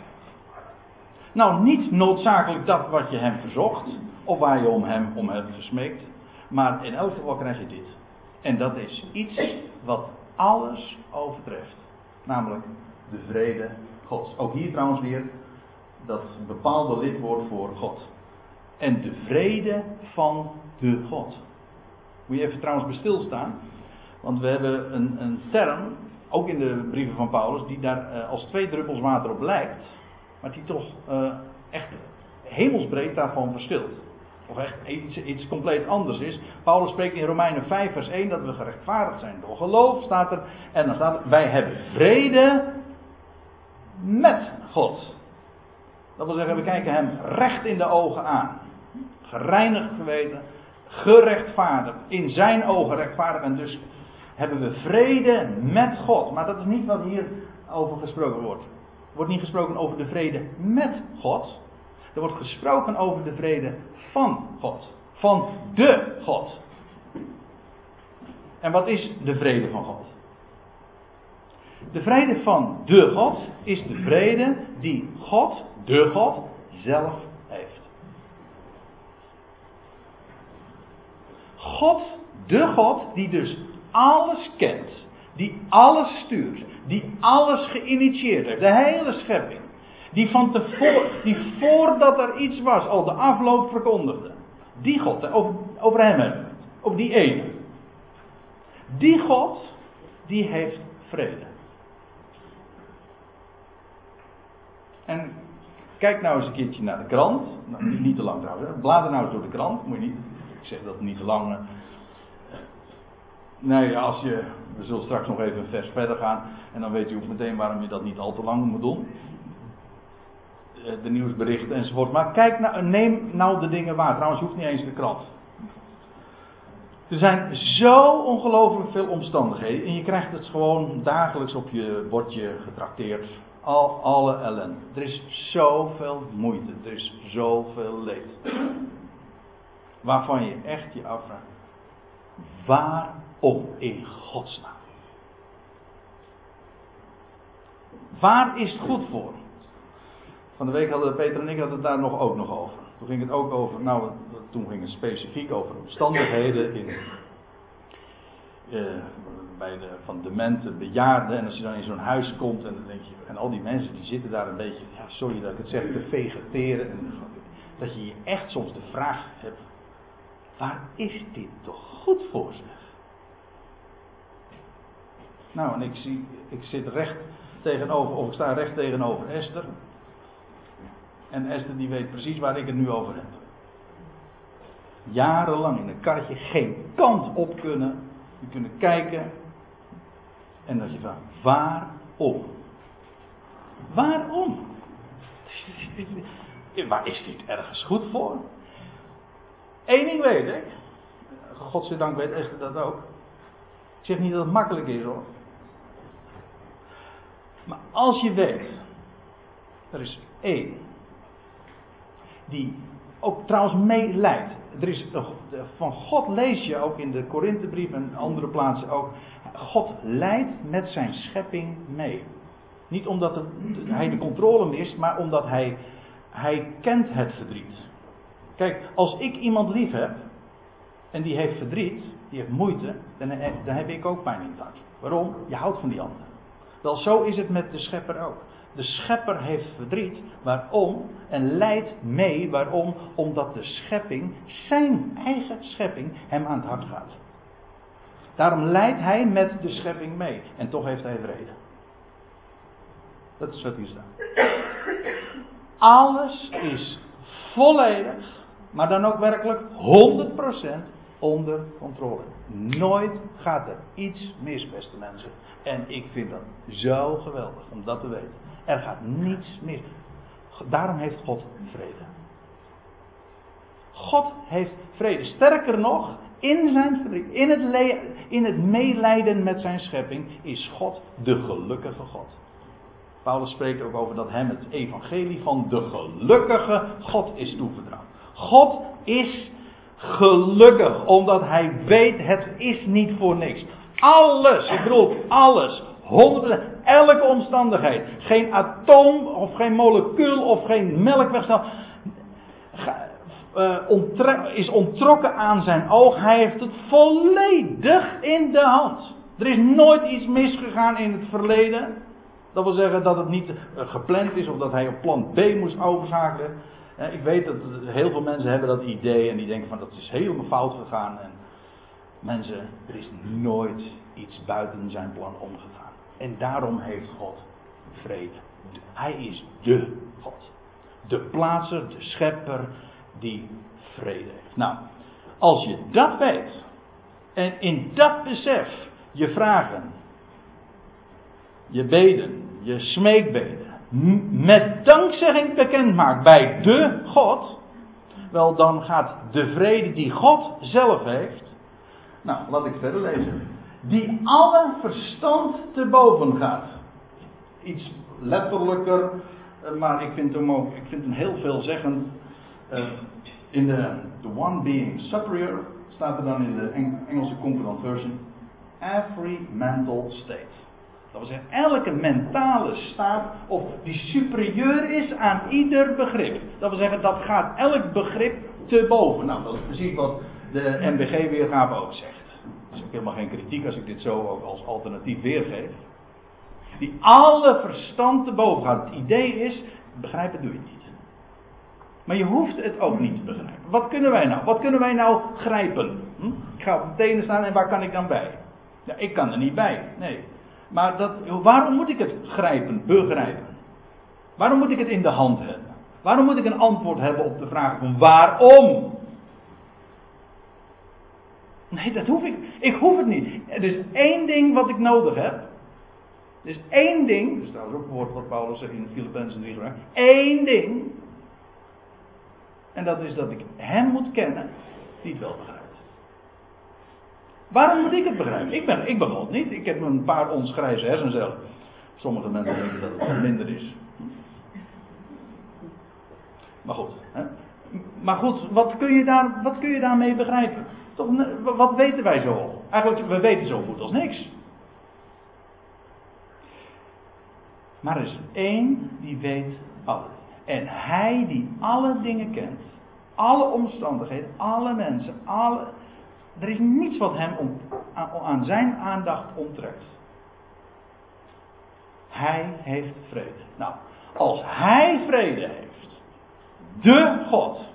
Nou, niet noodzakelijk dat wat je hem verzocht, of waar je om hem, om hem gesmeekt, maar in elk geval krijg je dit. En dat is iets wat alles overtreft. Namelijk de vrede Gods. Ook hier trouwens weer dat bepaalde lidwoord voor God. En de vrede van de God. Moet je even trouwens bij stilstaan. Want we hebben een, een term, ook in de brieven van Paulus, die daar uh, als twee druppels water op lijkt. Maar die toch uh, echt hemelsbreed daarvan verschilt. Of echt iets, iets compleet anders is. Paulus spreekt in Romeinen 5 vers 1 dat we gerechtvaardigd zijn door geloof, staat er. En dan staat er, wij hebben vrede met God. Dat wil zeggen, we kijken hem recht in de ogen aan. Gereinigd geweten, gerechtvaardigd, in zijn ogen rechtvaardig. En dus hebben we vrede met God. Maar dat is niet wat hier over gesproken wordt. Er wordt niet gesproken over de vrede met God. Er wordt gesproken over de vrede van God. Van de God. En wat is de vrede van God? De vrede van de God is de vrede die God, de God, zelf heeft. God, de God, die dus alles kent, die alles stuurt, die alles geïnitieerd heeft, de hele schepping, die van tevoren, die voordat er iets was al de afloop verkondigde. Die God, over, over hem hebben we het, over die ene. Die God, die heeft vrede. En kijk nou eens een keertje naar de krant. Nou, niet, te lang trouwens. Blader nou eens door de krant. Moet je niet, ik zeg dat niet te lang. Uh, nee, als je. We zullen straks nog even vers verder gaan. En dan weet u ook meteen waarom je dat niet al te lang moet doen. Eh, de nieuwsberichten enzovoort. Maar kijk nou, neem nou de dingen waar. Trouwens, je hoeft niet eens de krant. Er zijn zo ongelooflijk veel omstandigheden. En je krijgt het gewoon dagelijks op je bordje getrakteerd. Al, alle ellende. Er is zoveel moeite. Er is zoveel leed. Waarvan je echt je afvraagt. Waarom in godsnaam? Waar is het goed voor? Van de week hadden Peter en ik het daar nog ook nog over. Toen ging het ook over, nou, toen ging het specifiek over omstandigheden in, uh, bij de, van demente bejaarden. En als je dan in zo'n huis komt en dan denk je, en al die mensen die zitten daar een beetje, ja, sorry dat ik het zeg, te vegeteren. En dat je je echt soms de vraag hebt, waar is dit toch goed voor? Nou, en ik zie, ik zit recht tegenover, of ik sta recht tegenover Esther. En Esther die weet precies waar ik het nu over heb. Jarenlang in een karretje geen kant op kunnen. Je kunnen kijken. En dat je vraagt, waarom? Waarom? [LAUGHS] Waar is dit ergens goed voor? Eén ding weet ik. Godzijdank weet Esther dat ook. Ik zeg niet dat het makkelijk is hoor. Maar als je weet, er is één die ook trouwens meeleidt. Er is, van God lees je ook in de Korinthebrief en andere plaatsen ook. God leidt met zijn schepping mee. Niet omdat hij de controle mist, maar omdat hij, hij kent het verdriet. Kijk, als ik iemand lief heb en die heeft verdriet, die heeft moeite, dan, dan heb ik ook pijn in het hart. Waarom? Je houdt van die ander. Wel, zo is het met de schepper ook. De schepper heeft verdriet. Waarom? En leidt mee. Waarom? Omdat de schepping, zijn eigen schepping, hem aan het hart gaat. Daarom leidt hij met de schepping mee. En toch heeft hij vrede. Dat is wat hier staat. Alles is volledig, maar dan ook werkelijk 100% onder controle. Nooit gaat er iets mis, beste mensen. En ik vind dat zo geweldig om dat te weten. Er gaat niets mis. Daarom heeft God vrede. God heeft vrede. Sterker nog, in, zijn, in, het, in het meelijden met zijn schepping is God de gelukkige God. Paulus spreekt ook over dat hem het evangelie van de gelukkige God is toevertrouwd. God is gelukkig, omdat hij weet het is niet voor niks. Alles, ik bedoel alles, 100%, elke omstandigheid. Geen atoom of geen molecuul of geen melkweg uh, is onttrokken aan zijn oog. Hij heeft het volledig in de hand. Er is nooit iets misgegaan in het verleden. Dat wil zeggen dat het niet uh, gepland is of dat hij op plan B moest overschakelen. Ik weet dat heel veel mensen hebben dat idee en die denken van dat is helemaal fout gegaan. En mensen, er is nooit iets buiten zijn plan omgegaan. En daarom heeft God vrede. Hij is de God. De plaatser, de schepper die vrede heeft. Nou, als je dat weet en in dat besef je vragen, je beden, je smeekbeden met dankzegging bekend maakt bij de God, wel dan gaat de vrede die God zelf heeft, nou laat ik verder lezen, die alle verstand te boven gaat. Iets letterlijker, eh, maar ik vind hem ook, ik vind hem heel veelzeggend. Uh, in de the one being superior staat er dan in de Engelse concordant version every mental state. Dat wil zeggen, elke mentale staat of die superieur is aan ieder begrip. Dat wil zeggen, dat gaat elk begrip te boven. Nou, dat is precies wat de MBG-weergave ook zegt. Dat is ook helemaal geen kritiek als ik dit zo ook als alternatief weergeef. Die alle verstand te boven gaat. Het idee is, begrijpen doe je niet. Maar je hoeft het ook niet te begrijpen. Wat kunnen wij nou? Wat kunnen wij nou grijpen? Hm? Ik ga op de tenen staan en waar kan ik dan bij? Ja, ik kan er niet bij. Nee. Maar dat, waarom moet ik het grijpen, begrijpen? Waarom moet ik het in de hand hebben? Waarom moet ik een antwoord hebben op de vraag van waarom? Nee, dat hoef ik. Ik hoef het niet. Er is één ding wat ik nodig heb. Er is één ding. Er staat ook een woord wat Paulus in Filippenzen 3 Eén ding. En dat is dat ik hem moet kennen die het wel begrijpt. Waarom moet ik het begrijpen? Ik ben, ik ben God niet. Ik heb een paar onsgrijze hersencellen. Sommige mensen denken dat het minder is. Maar goed. Hè? Maar goed, wat kun, je daar, wat kun je daarmee begrijpen? Toch, wat weten wij zo? Eigenlijk, we weten zo goed als niks. Maar er is één die weet alles. En hij die alle dingen kent, alle omstandigheden, alle mensen, alle, er is niets wat hem om, aan zijn aandacht onttrekt. Hij heeft vrede. Nou, als hij vrede heeft, de God,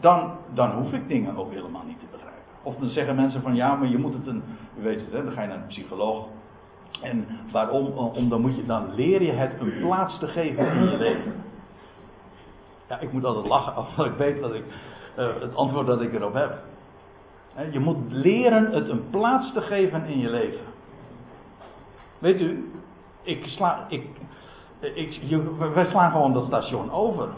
dan, dan hoef ik dingen ook helemaal niet te begrijpen. Of dan zeggen mensen van ja, maar je moet het een, u weet het, hè, dan ga je naar een psycholoog. En waarom? Om, dan, moet je, dan leer je het een plaats te geven in je leven. Ja, ik moet altijd lachen, [LAUGHS] omdat ik weet dat ik uh, het antwoord dat ik erop heb. Je moet leren het een plaats te geven in je leven. Weet u, ik sla, ik, ik, wij slaan gewoon dat station over.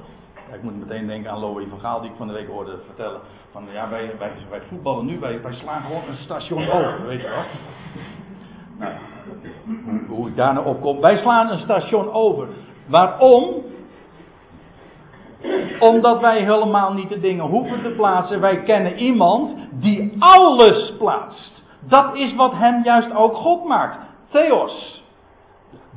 Ik moet meteen denken aan Loïc van Gaal, die ik van de week hoorde vertellen. Van ja, wij, wij, wij voetballen nu, wij, wij slaan gewoon een station over, weet je wel. Nou, hoe, hoe ik daar nou op kom. Wij slaan een station over. Waarom? Omdat wij helemaal niet de dingen hoeven te plaatsen. Wij kennen iemand die alles plaatst. Dat is wat hem juist ook God maakt. Theos.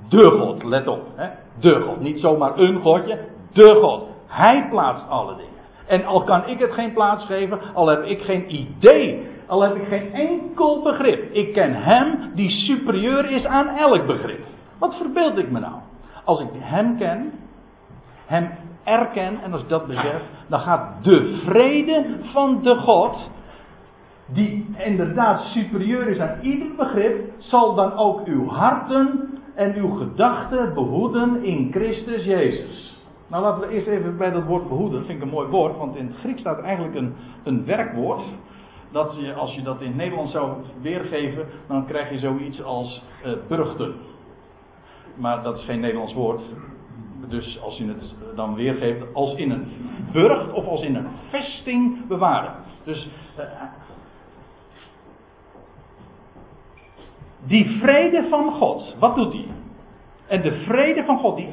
De God, let op. Hè? De God. Niet zomaar een Godje. De God. Hij plaatst alle dingen. En al kan ik het geen plaats geven, al heb ik geen idee, al heb ik geen enkel begrip. Ik ken Hem die superieur is aan elk begrip. Wat verbeeld ik me nou? Als ik Hem ken, Hem erken en als ik dat besef, dan gaat de vrede van de God die inderdaad superieur is aan ieder begrip, zal dan ook uw harten en uw gedachten behoeden in Christus Jezus. Nou laten we eerst even bij dat woord behoeden, dat vind ik een mooi woord, want in het Grieks staat eigenlijk een, een werkwoord. Dat als je dat in het Nederlands zou weergeven, dan krijg je zoiets als uh. Maar dat is geen Nederlands woord. Dus als je het dan weergeeft als in een burcht of als in een vesting bewaren. Dus uh, die vrede van God, wat doet die? En de vrede van God, die,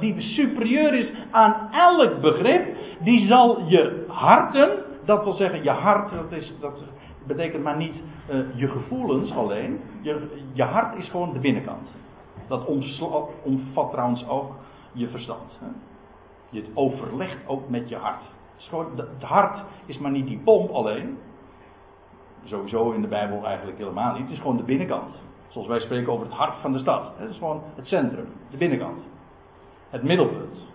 die superieur is aan elk begrip, die zal je harten, dat wil zeggen, je hart, dat, is, dat betekent maar niet uh, je gevoelens alleen. Je, je hart is gewoon de binnenkant. Dat omvat trouwens ook je verstand. Hè? Je overlegt ook met je hart. Het hart is maar niet die pomp alleen. Sowieso in de Bijbel eigenlijk helemaal niet. Het is gewoon de binnenkant. Zoals wij spreken over het hart van de stad. Het is gewoon het centrum, de binnenkant. Het middelpunt.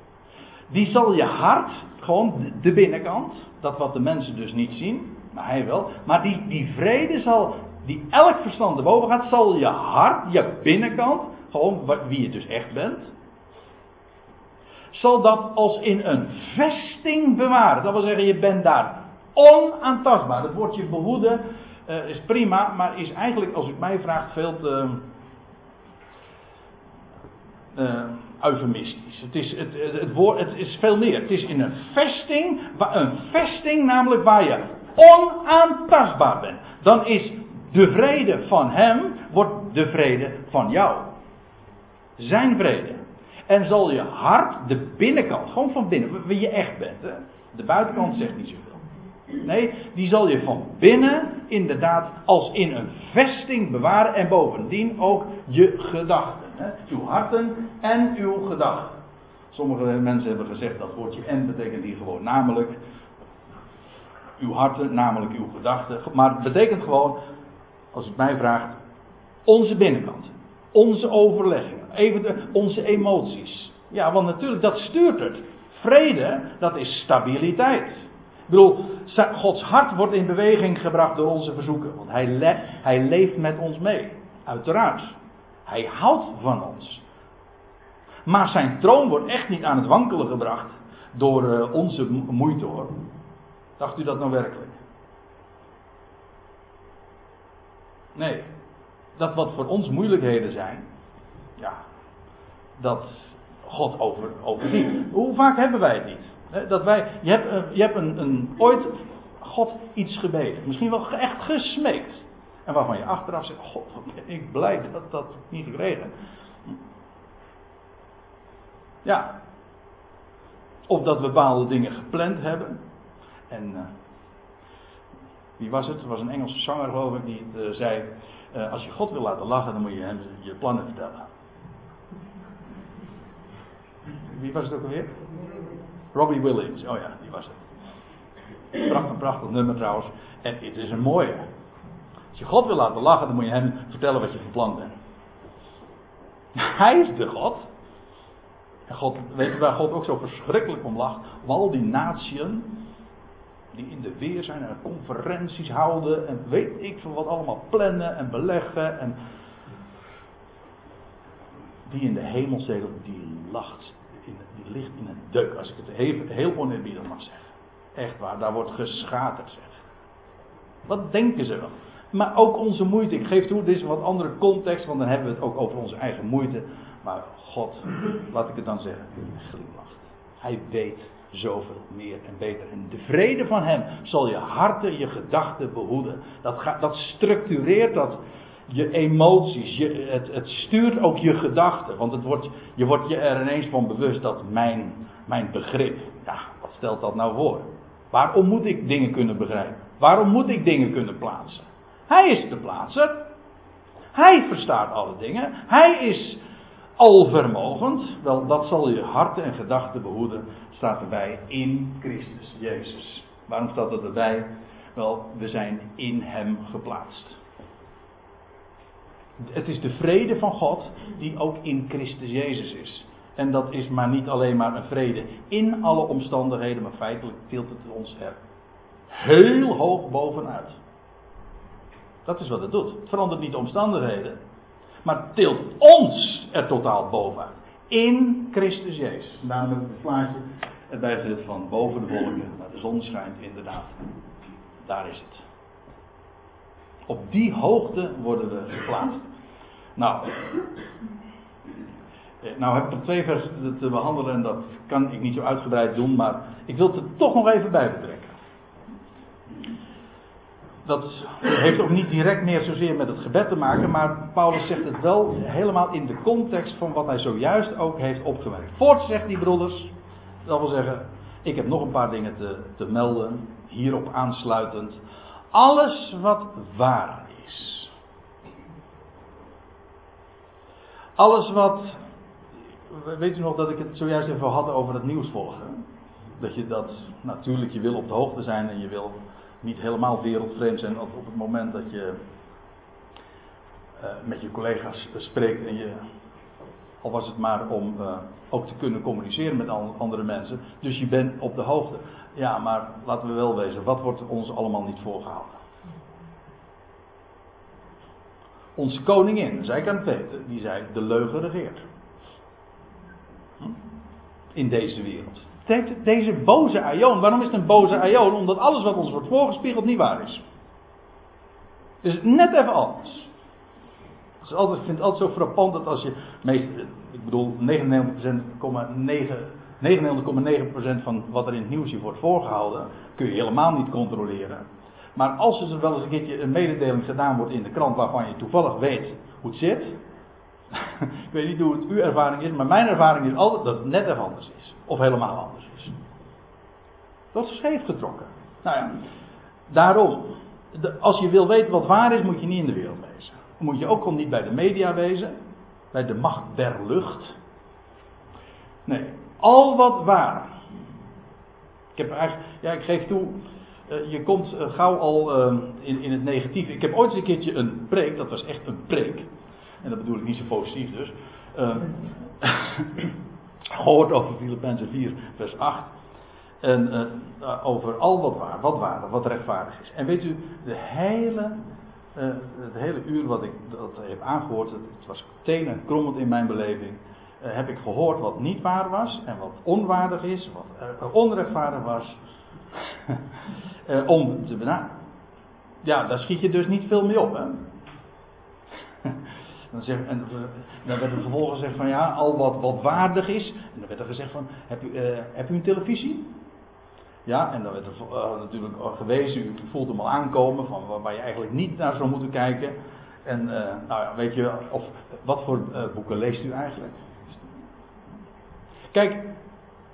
Die zal je hart, gewoon de binnenkant, dat wat de mensen dus niet zien, maar hij wel. Maar die, die vrede zal, die elk verstand erboven gaat, zal je hart, je binnenkant, gewoon wie je dus echt bent, zal dat als in een vesting bewaren. Dat wil zeggen, je bent daar onaantastbaar. Het woordje behoeden uh, is prima, maar is eigenlijk, als u mij vraagt, veel te uh, eufemistisch. Het is, het, het, woord, het is veel meer. Het is in een vesting, een vesting namelijk waar je onaantastbaar bent. Dan is de vrede van hem, wordt de vrede van jou. Zijn vrede. En zal je hart, de binnenkant, gewoon van binnen, wie je echt bent. Hè? De buitenkant zegt niet zoveel. Nee, die zal je van binnen inderdaad als in een vesting bewaren en bovendien ook je gedachten. Hè? Uw harten en uw gedachten. Sommige mensen hebben gezegd dat woordje en betekent hier gewoon namelijk uw harten, namelijk uw gedachten. Maar het betekent gewoon, als het mij vraagt, onze binnenkant. Onze overleggingen, even onze emoties. Ja, want natuurlijk, dat stuurt het. Vrede, dat is stabiliteit. Ik bedoel, Gods hart wordt in beweging gebracht door onze verzoeken. Want hij, hij leeft met ons mee. Uiteraard. Hij houdt van ons. Maar zijn troon wordt echt niet aan het wankelen gebracht door uh, onze moeite hoor. Dacht u dat nou werkelijk? Nee dat wat voor ons moeilijkheden zijn, ja, dat God over, overziet. Hoe vaak hebben wij het niet? Dat wij, je hebt, je hebt een, een, ooit God iets gebeden, misschien wel echt gesmeekt. En waarvan je achteraf zegt: God, ik blij dat dat niet gekregen. Ja. Of dat we bepaalde dingen gepland hebben. En uh, wie was het? Het was een Engelse zanger, geloof ik, die het, uh, zei: uh, Als je God wil laten lachen, dan moet je hem je plannen vertellen. Wie was het ook alweer? Robbie Williams, oh ja, die was het. Prachtig, prachtig nummer trouwens. En het is een mooie. Als je God wil laten lachen, dan moet je hem vertellen wat je van plan bent. [LAUGHS] Hij is de God. En God, weet je waar God ook zo verschrikkelijk om lacht? Om al die natieën die in de weer zijn en conferenties houden en weet ik veel wat allemaal plannen en beleggen en die in de hemel zitten, die lacht, ligt in een deuk, als ik het heel, heel oneerbiedig mag zeggen. Echt waar, daar wordt geschaterd zeg. Wat denken ze wel? Maar ook onze moeite, ik geef toe, dit is een wat andere context, want dan hebben we het ook over onze eigen moeite. Maar God, laat ik het dan zeggen, glimlacht. Hij weet zoveel meer en beter. En de vrede van Hem zal je harten, je gedachten behoeden. Dat, gaat, dat structureert dat je emoties. Je, het, het, stuurt ook je gedachten. Want het wordt, je wordt je er ineens van bewust dat mijn, mijn begrip. Ja, wat stelt dat nou voor? Waarom moet ik dingen kunnen begrijpen? Waarom moet ik dingen kunnen plaatsen? Hij is de plaatser. Hij verstaat alle dingen. Hij is alvermogend. Wel, dat zal je harten en gedachten behoeden staat erbij in Christus Jezus. Waarom staat dat erbij? Wel, we zijn in Hem geplaatst. Het is de vrede van God die ook in Christus Jezus is. En dat is maar niet alleen maar een vrede in alle omstandigheden, maar feitelijk tilt het ons er heel hoog bovenuit. Dat is wat het doet. Het verandert niet de omstandigheden. Maar tilt ons er totaal bovenuit. In Christus Jezus. Daarom heb ik het plaatje erbij gezet van boven de wolken. Maar de zon schijnt inderdaad. Daar is het. Op die hoogte worden we geplaatst. Nou, eh, nou heb ik nog twee versen te behandelen en dat kan ik niet zo uitgebreid doen, maar ik wil het er toch nog even bij betrekken. Dat heeft ook niet direct meer zozeer met het gebed te maken, maar Paulus zegt het wel helemaal in de context van wat hij zojuist ook heeft opgemerkt. Voort zegt die broeders, dat wil zeggen, ik heb nog een paar dingen te, te melden, hierop aansluitend. Alles wat waar is. Alles wat weet u nog dat ik het zojuist even had over het nieuws volgen? Dat je dat, natuurlijk, je wil op de hoogte zijn en je wil niet helemaal wereldvreemd zijn op, het moment dat je uh, met je collega's spreekt en je, al was het maar om uh, ook te kunnen communiceren met andere mensen. Dus je bent op de hoogte. Ja, maar laten we wel wezen, wat wordt ons allemaal niet voorgehouden? Onze koningin, zij kan het weten, die zei: de leugen regeert in deze wereld. Deze boze aion, waarom is het een boze aion? Omdat alles wat ons wordt voorgespiegeld niet waar is. Dus net even anders. ik vind het altijd zo frappant dat als je, meest, ik bedoel 99,9% 99,9% van wat er in het nieuws hier wordt voorgehouden, kun je helemaal niet controleren. Maar als er wel eens een keertje een mededeling gedaan wordt in de krant waarvan je toevallig weet hoe het zit, [LAUGHS] ik weet niet hoe het uw ervaring is, maar mijn ervaring is altijd dat het net even anders is. Of helemaal anders is. Dat is scheef getrokken. Nou ja, daarom. als je wil weten wat waar is, moet je niet in de wereld wezen. Moet je ook al niet bij de media wezen. Bij de macht der lucht. Nee, al wat waar. Ik heb eigenlijk, ja, ik geef toe, eh, je komt eh, gauw al eh, in, in het negatieve. Ik heb ooit eens een keertje een preek, dat was echt een preek. En dat bedoel ik niet zo positief dus. Uh, [LAUGHS] gehoord over Filippenzen 4, vers 8. En uh, over al wat waar, wat waar, wat rechtvaardig is. En weet u, de hele, uh, het hele uur wat ik dat heb aangehoord, het, was tenen krommend in mijn beleving. Uh, heb ik gehoord wat niet waar was en wat onwaardig is, wat onrechtvaardig was. [LAUGHS] om te benaderen. Ja, daar schiet je dus niet veel mee op. Hè? [LAUGHS] Dan, zeg, en, dan werd er vervolgens gezegd van ja, al wat, wat waardig is. En dan werd er gezegd van, heb u, uh, heb u een televisie? Ja, en dan werd er uh, natuurlijk gewezen, u voelt hem al aankomen, van waar, je eigenlijk niet naar zou moeten kijken. En uh, nou ja, weet je, of wat voor boeken leest u eigenlijk? Kijk,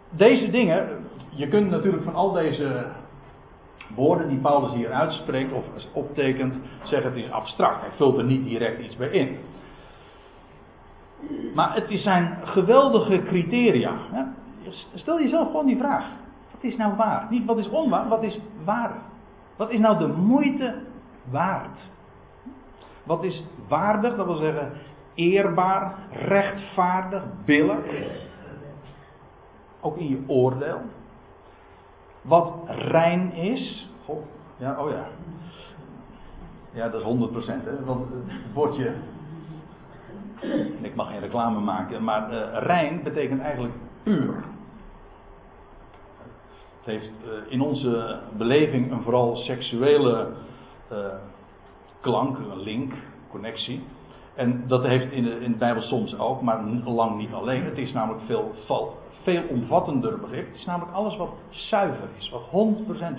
deze dingen, je kunt natuurlijk van al deze woorden die Paulus hier uitspreekt of optekent, zeggen het is abstract. Hij vult er niet direct iets bij in. Maar het zijn geweldige criteria. Stel jezelf gewoon die vraag. Is nou waar? Niet wat is onwaar, wat is waar? Wat is nou de moeite waard? Wat is waardig, dat wil zeggen eerbaar, rechtvaardig, billig. Ook in je oordeel. Wat rein is. Ja, oh ja. Ja, dat is 100%. Hè? Want het woordje ik mag geen reclame maken, maar uh, rein betekent eigenlijk puur. Het heeft uh, in onze beleving een vooral seksuele uh, klank, een link, connectie. En dat heeft in de, in de Bijbel soms ook, maar lang niet alleen. Het is namelijk veel, veel omvattender begrip. Het is namelijk alles wat zuiver is, wat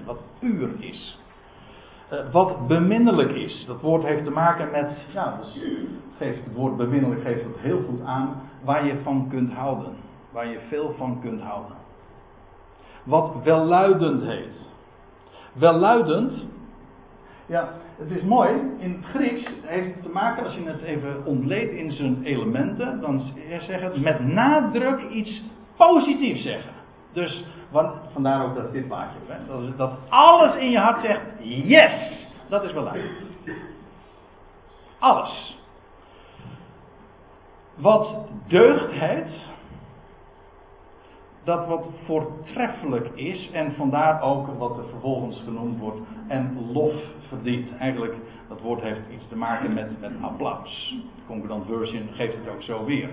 100% wat puur is. Uh, wat beminnelijk is. Dat woord heeft te maken met, ja, dus geeft, het woord beminnelijk geeft het heel goed aan waar je van kunt houden. Waar je veel van kunt houden. Wat welluidend heet. Welluidend, ja, het is mooi. In het Grieks heeft het te maken, als je het even ontleedt in zijn elementen, dan zeg het met nadruk iets positiefs zeggen. Dus want, vandaar ook dat dit plaatje. Hè? Dat, dat alles in je hart zegt: yes! Dat is wel Alles. Wat deugd heet. Dat wat voortreffelijk is en vandaar ook wat er vervolgens genoemd wordt en lof verdient. Eigenlijk, dat woord heeft iets te maken met, met applaus. De Concordant Version geeft het ook zo weer.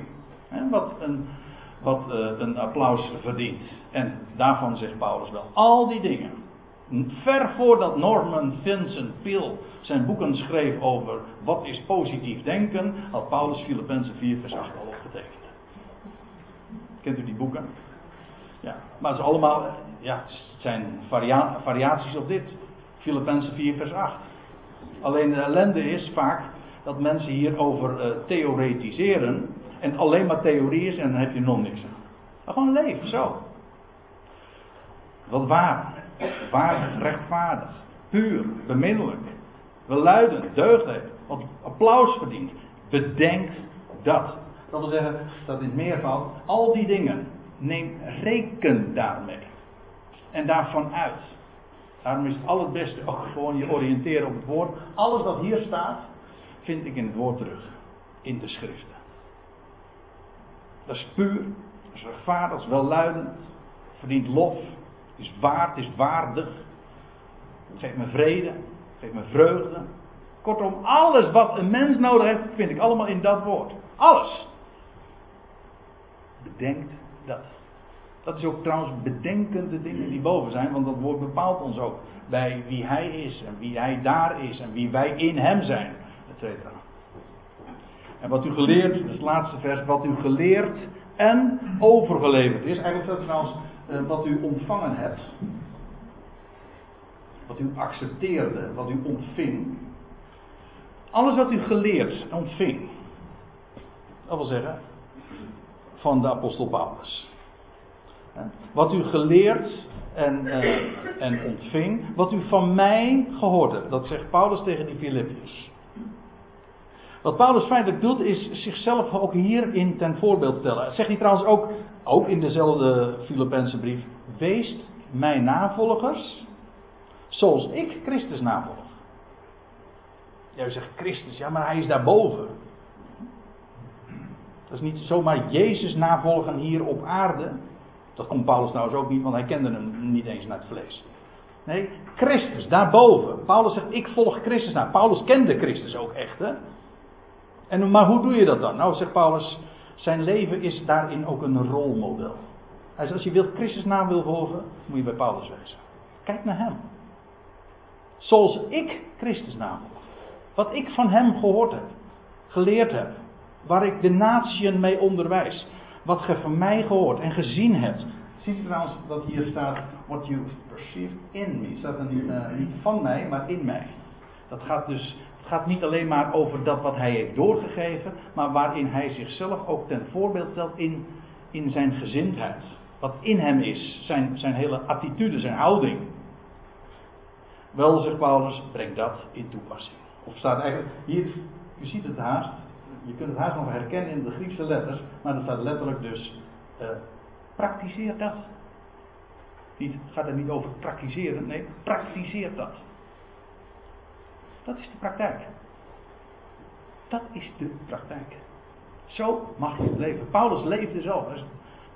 wat een, wat uh, een applaus verdient. En daarvan zegt Paulus wel, al die dingen. Ver voordat Norman Vincent Peale zijn boeken schreef over wat is positief denken, had Paulus Filippenzen 4 vers 8 al opgetekend. Kent u die boeken? Ja, maar het, allemaal, ja, het zijn varia variaties op dit. Filippenzen 4 vers 8. Alleen de ellende is vaak dat mensen hierover uh, theoretiseren. En alleen maar theorie is en dan heb je nog niks aan. Maar gewoon leven, zo. Wat waar, waardig, rechtvaardig, puur, beminnelijk, beluidend, deugd wat applaus verdient. Bedenk dat. Dat wil zeggen, dat in het meervoud, al die dingen neem reken daarmee. En daarvan uit. Daarom is het allerbeste ook gewoon je oriënteren op het woord. Alles wat hier staat, vind ik in het woord terug. In de schriften. Dat is puur, dat is rechtvaardig, dat is welluidend. Verdient lof. Het is waard, is waardig. Het geeft me vrede, het geeft me vreugde. Kortom, alles wat een mens nodig heeft, vind ik allemaal in dat woord. Alles. Bedenkt dat. Dat is ook trouwens bedenkende dingen die boven zijn, want dat woord bepaalt ons ook bij wie hij is en wie hij daar is en wie wij in hem zijn, etc. En wat u geleerd, dat is het laatste vers, wat u geleerd en overgeleverd is. Eigenlijk staat trouwens uh, wat u ontvangen hebt. Wat u accepteerde, wat u ontving. Alles wat u geleerd ontving. Dat wil zeggen, van de apostel Paulus. Wat u geleerd en, uh, en ontving, wat u van mij gehoord hebt. Dat zegt Paulus tegen die Filippiërs. Wat Paulus feitelijk doet, is zichzelf ook hierin ten voorbeeld stellen. Zegt hij trouwens ook, ook in dezelfde Filippense brief: Wees mijn navolgers, zoals ik Christus navolg. Jij zegt Christus, ja, maar hij is daarboven. Dat is niet zomaar Jezus navolgen hier op aarde. Dat kon Paulus trouwens ook niet, want hij kende hem niet eens naar het vlees. Nee, Christus, daarboven. Paulus zegt, ik volg Christus na. Paulus kende Christus ook echt, hè. En, maar hoe doe je dat dan? Nou, zegt Paulus, zijn leven is daarin ook een rolmodel. Hij zegt, als je wilt Christus naam wil volgen, moet je bij Paulus wezen. Kijk naar hem. Zoals ik Christus navolg. Wat ik van hem gehoord heb, geleerd heb, waar ik de natieën mee onderwijs. Wat ge van mij gehoord en gezien hebt. Ziet u trouwens dat hier staat, what you perceive in me. Staat er niet, uh, niet van mij, maar in mij. Dat gaat dus, het gaat niet alleen maar over dat wat hij heeft doorgegeven, maar waarin hij zichzelf ook ten voorbeeld stelt in, in zijn gezindheid. Wat in hem is, zijn, zijn hele attitude, zijn houding. Wel, zegt Paulus, breng dat in toepassing. Of staat eigenlijk, hier, u ziet het haast, je kunt het haast nog herkennen in de Griekse letters, maar er staat letterlijk dus, uh, praktiseer dat. Het gaat er niet over praktiseren, nee, praktiseer dat. Dat is de praktijk. Dat is de praktijk. Zo mag je leven. Paulus leefde zo.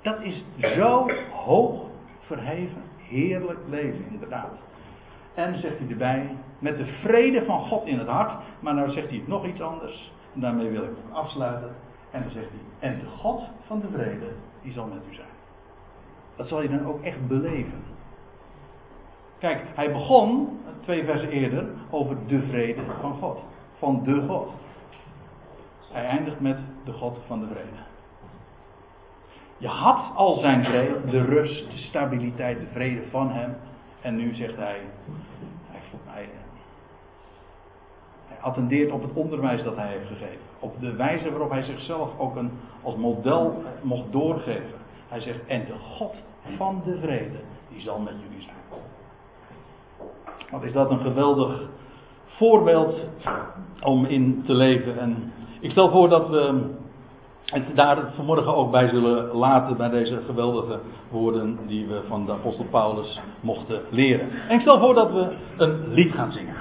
Dat is zo hoog verheven, heerlijk leven, inderdaad. En zegt hij erbij, met de vrede van God in het hart. Maar nou zegt hij nog iets anders. En daarmee wil ik afsluiten. En dan zegt hij, en de God van de vrede, die zal met u zijn. Dat zal je dan ook echt beleven. Kijk, hij begon, twee versen eerder, over de vrede van God. Van de God. Hij eindigt met de God van de vrede. Je had al zijn vrede, de rust, de stabiliteit, de vrede van hem. En nu zegt hij, attendeert op het onderwijs dat hij heeft gegeven. Op de wijze waarop hij zichzelf ook een, als model mocht doorgeven. Hij zegt, en de God van de vrede, die zal met jullie zijn. Wat is dat een geweldig voorbeeld om in te leven. En ik stel voor dat we het daar vanmorgen ook bij zullen laten bij deze geweldige woorden die we van de apostel Paulus mochten leren. En ik stel voor dat we een lied gaan zingen.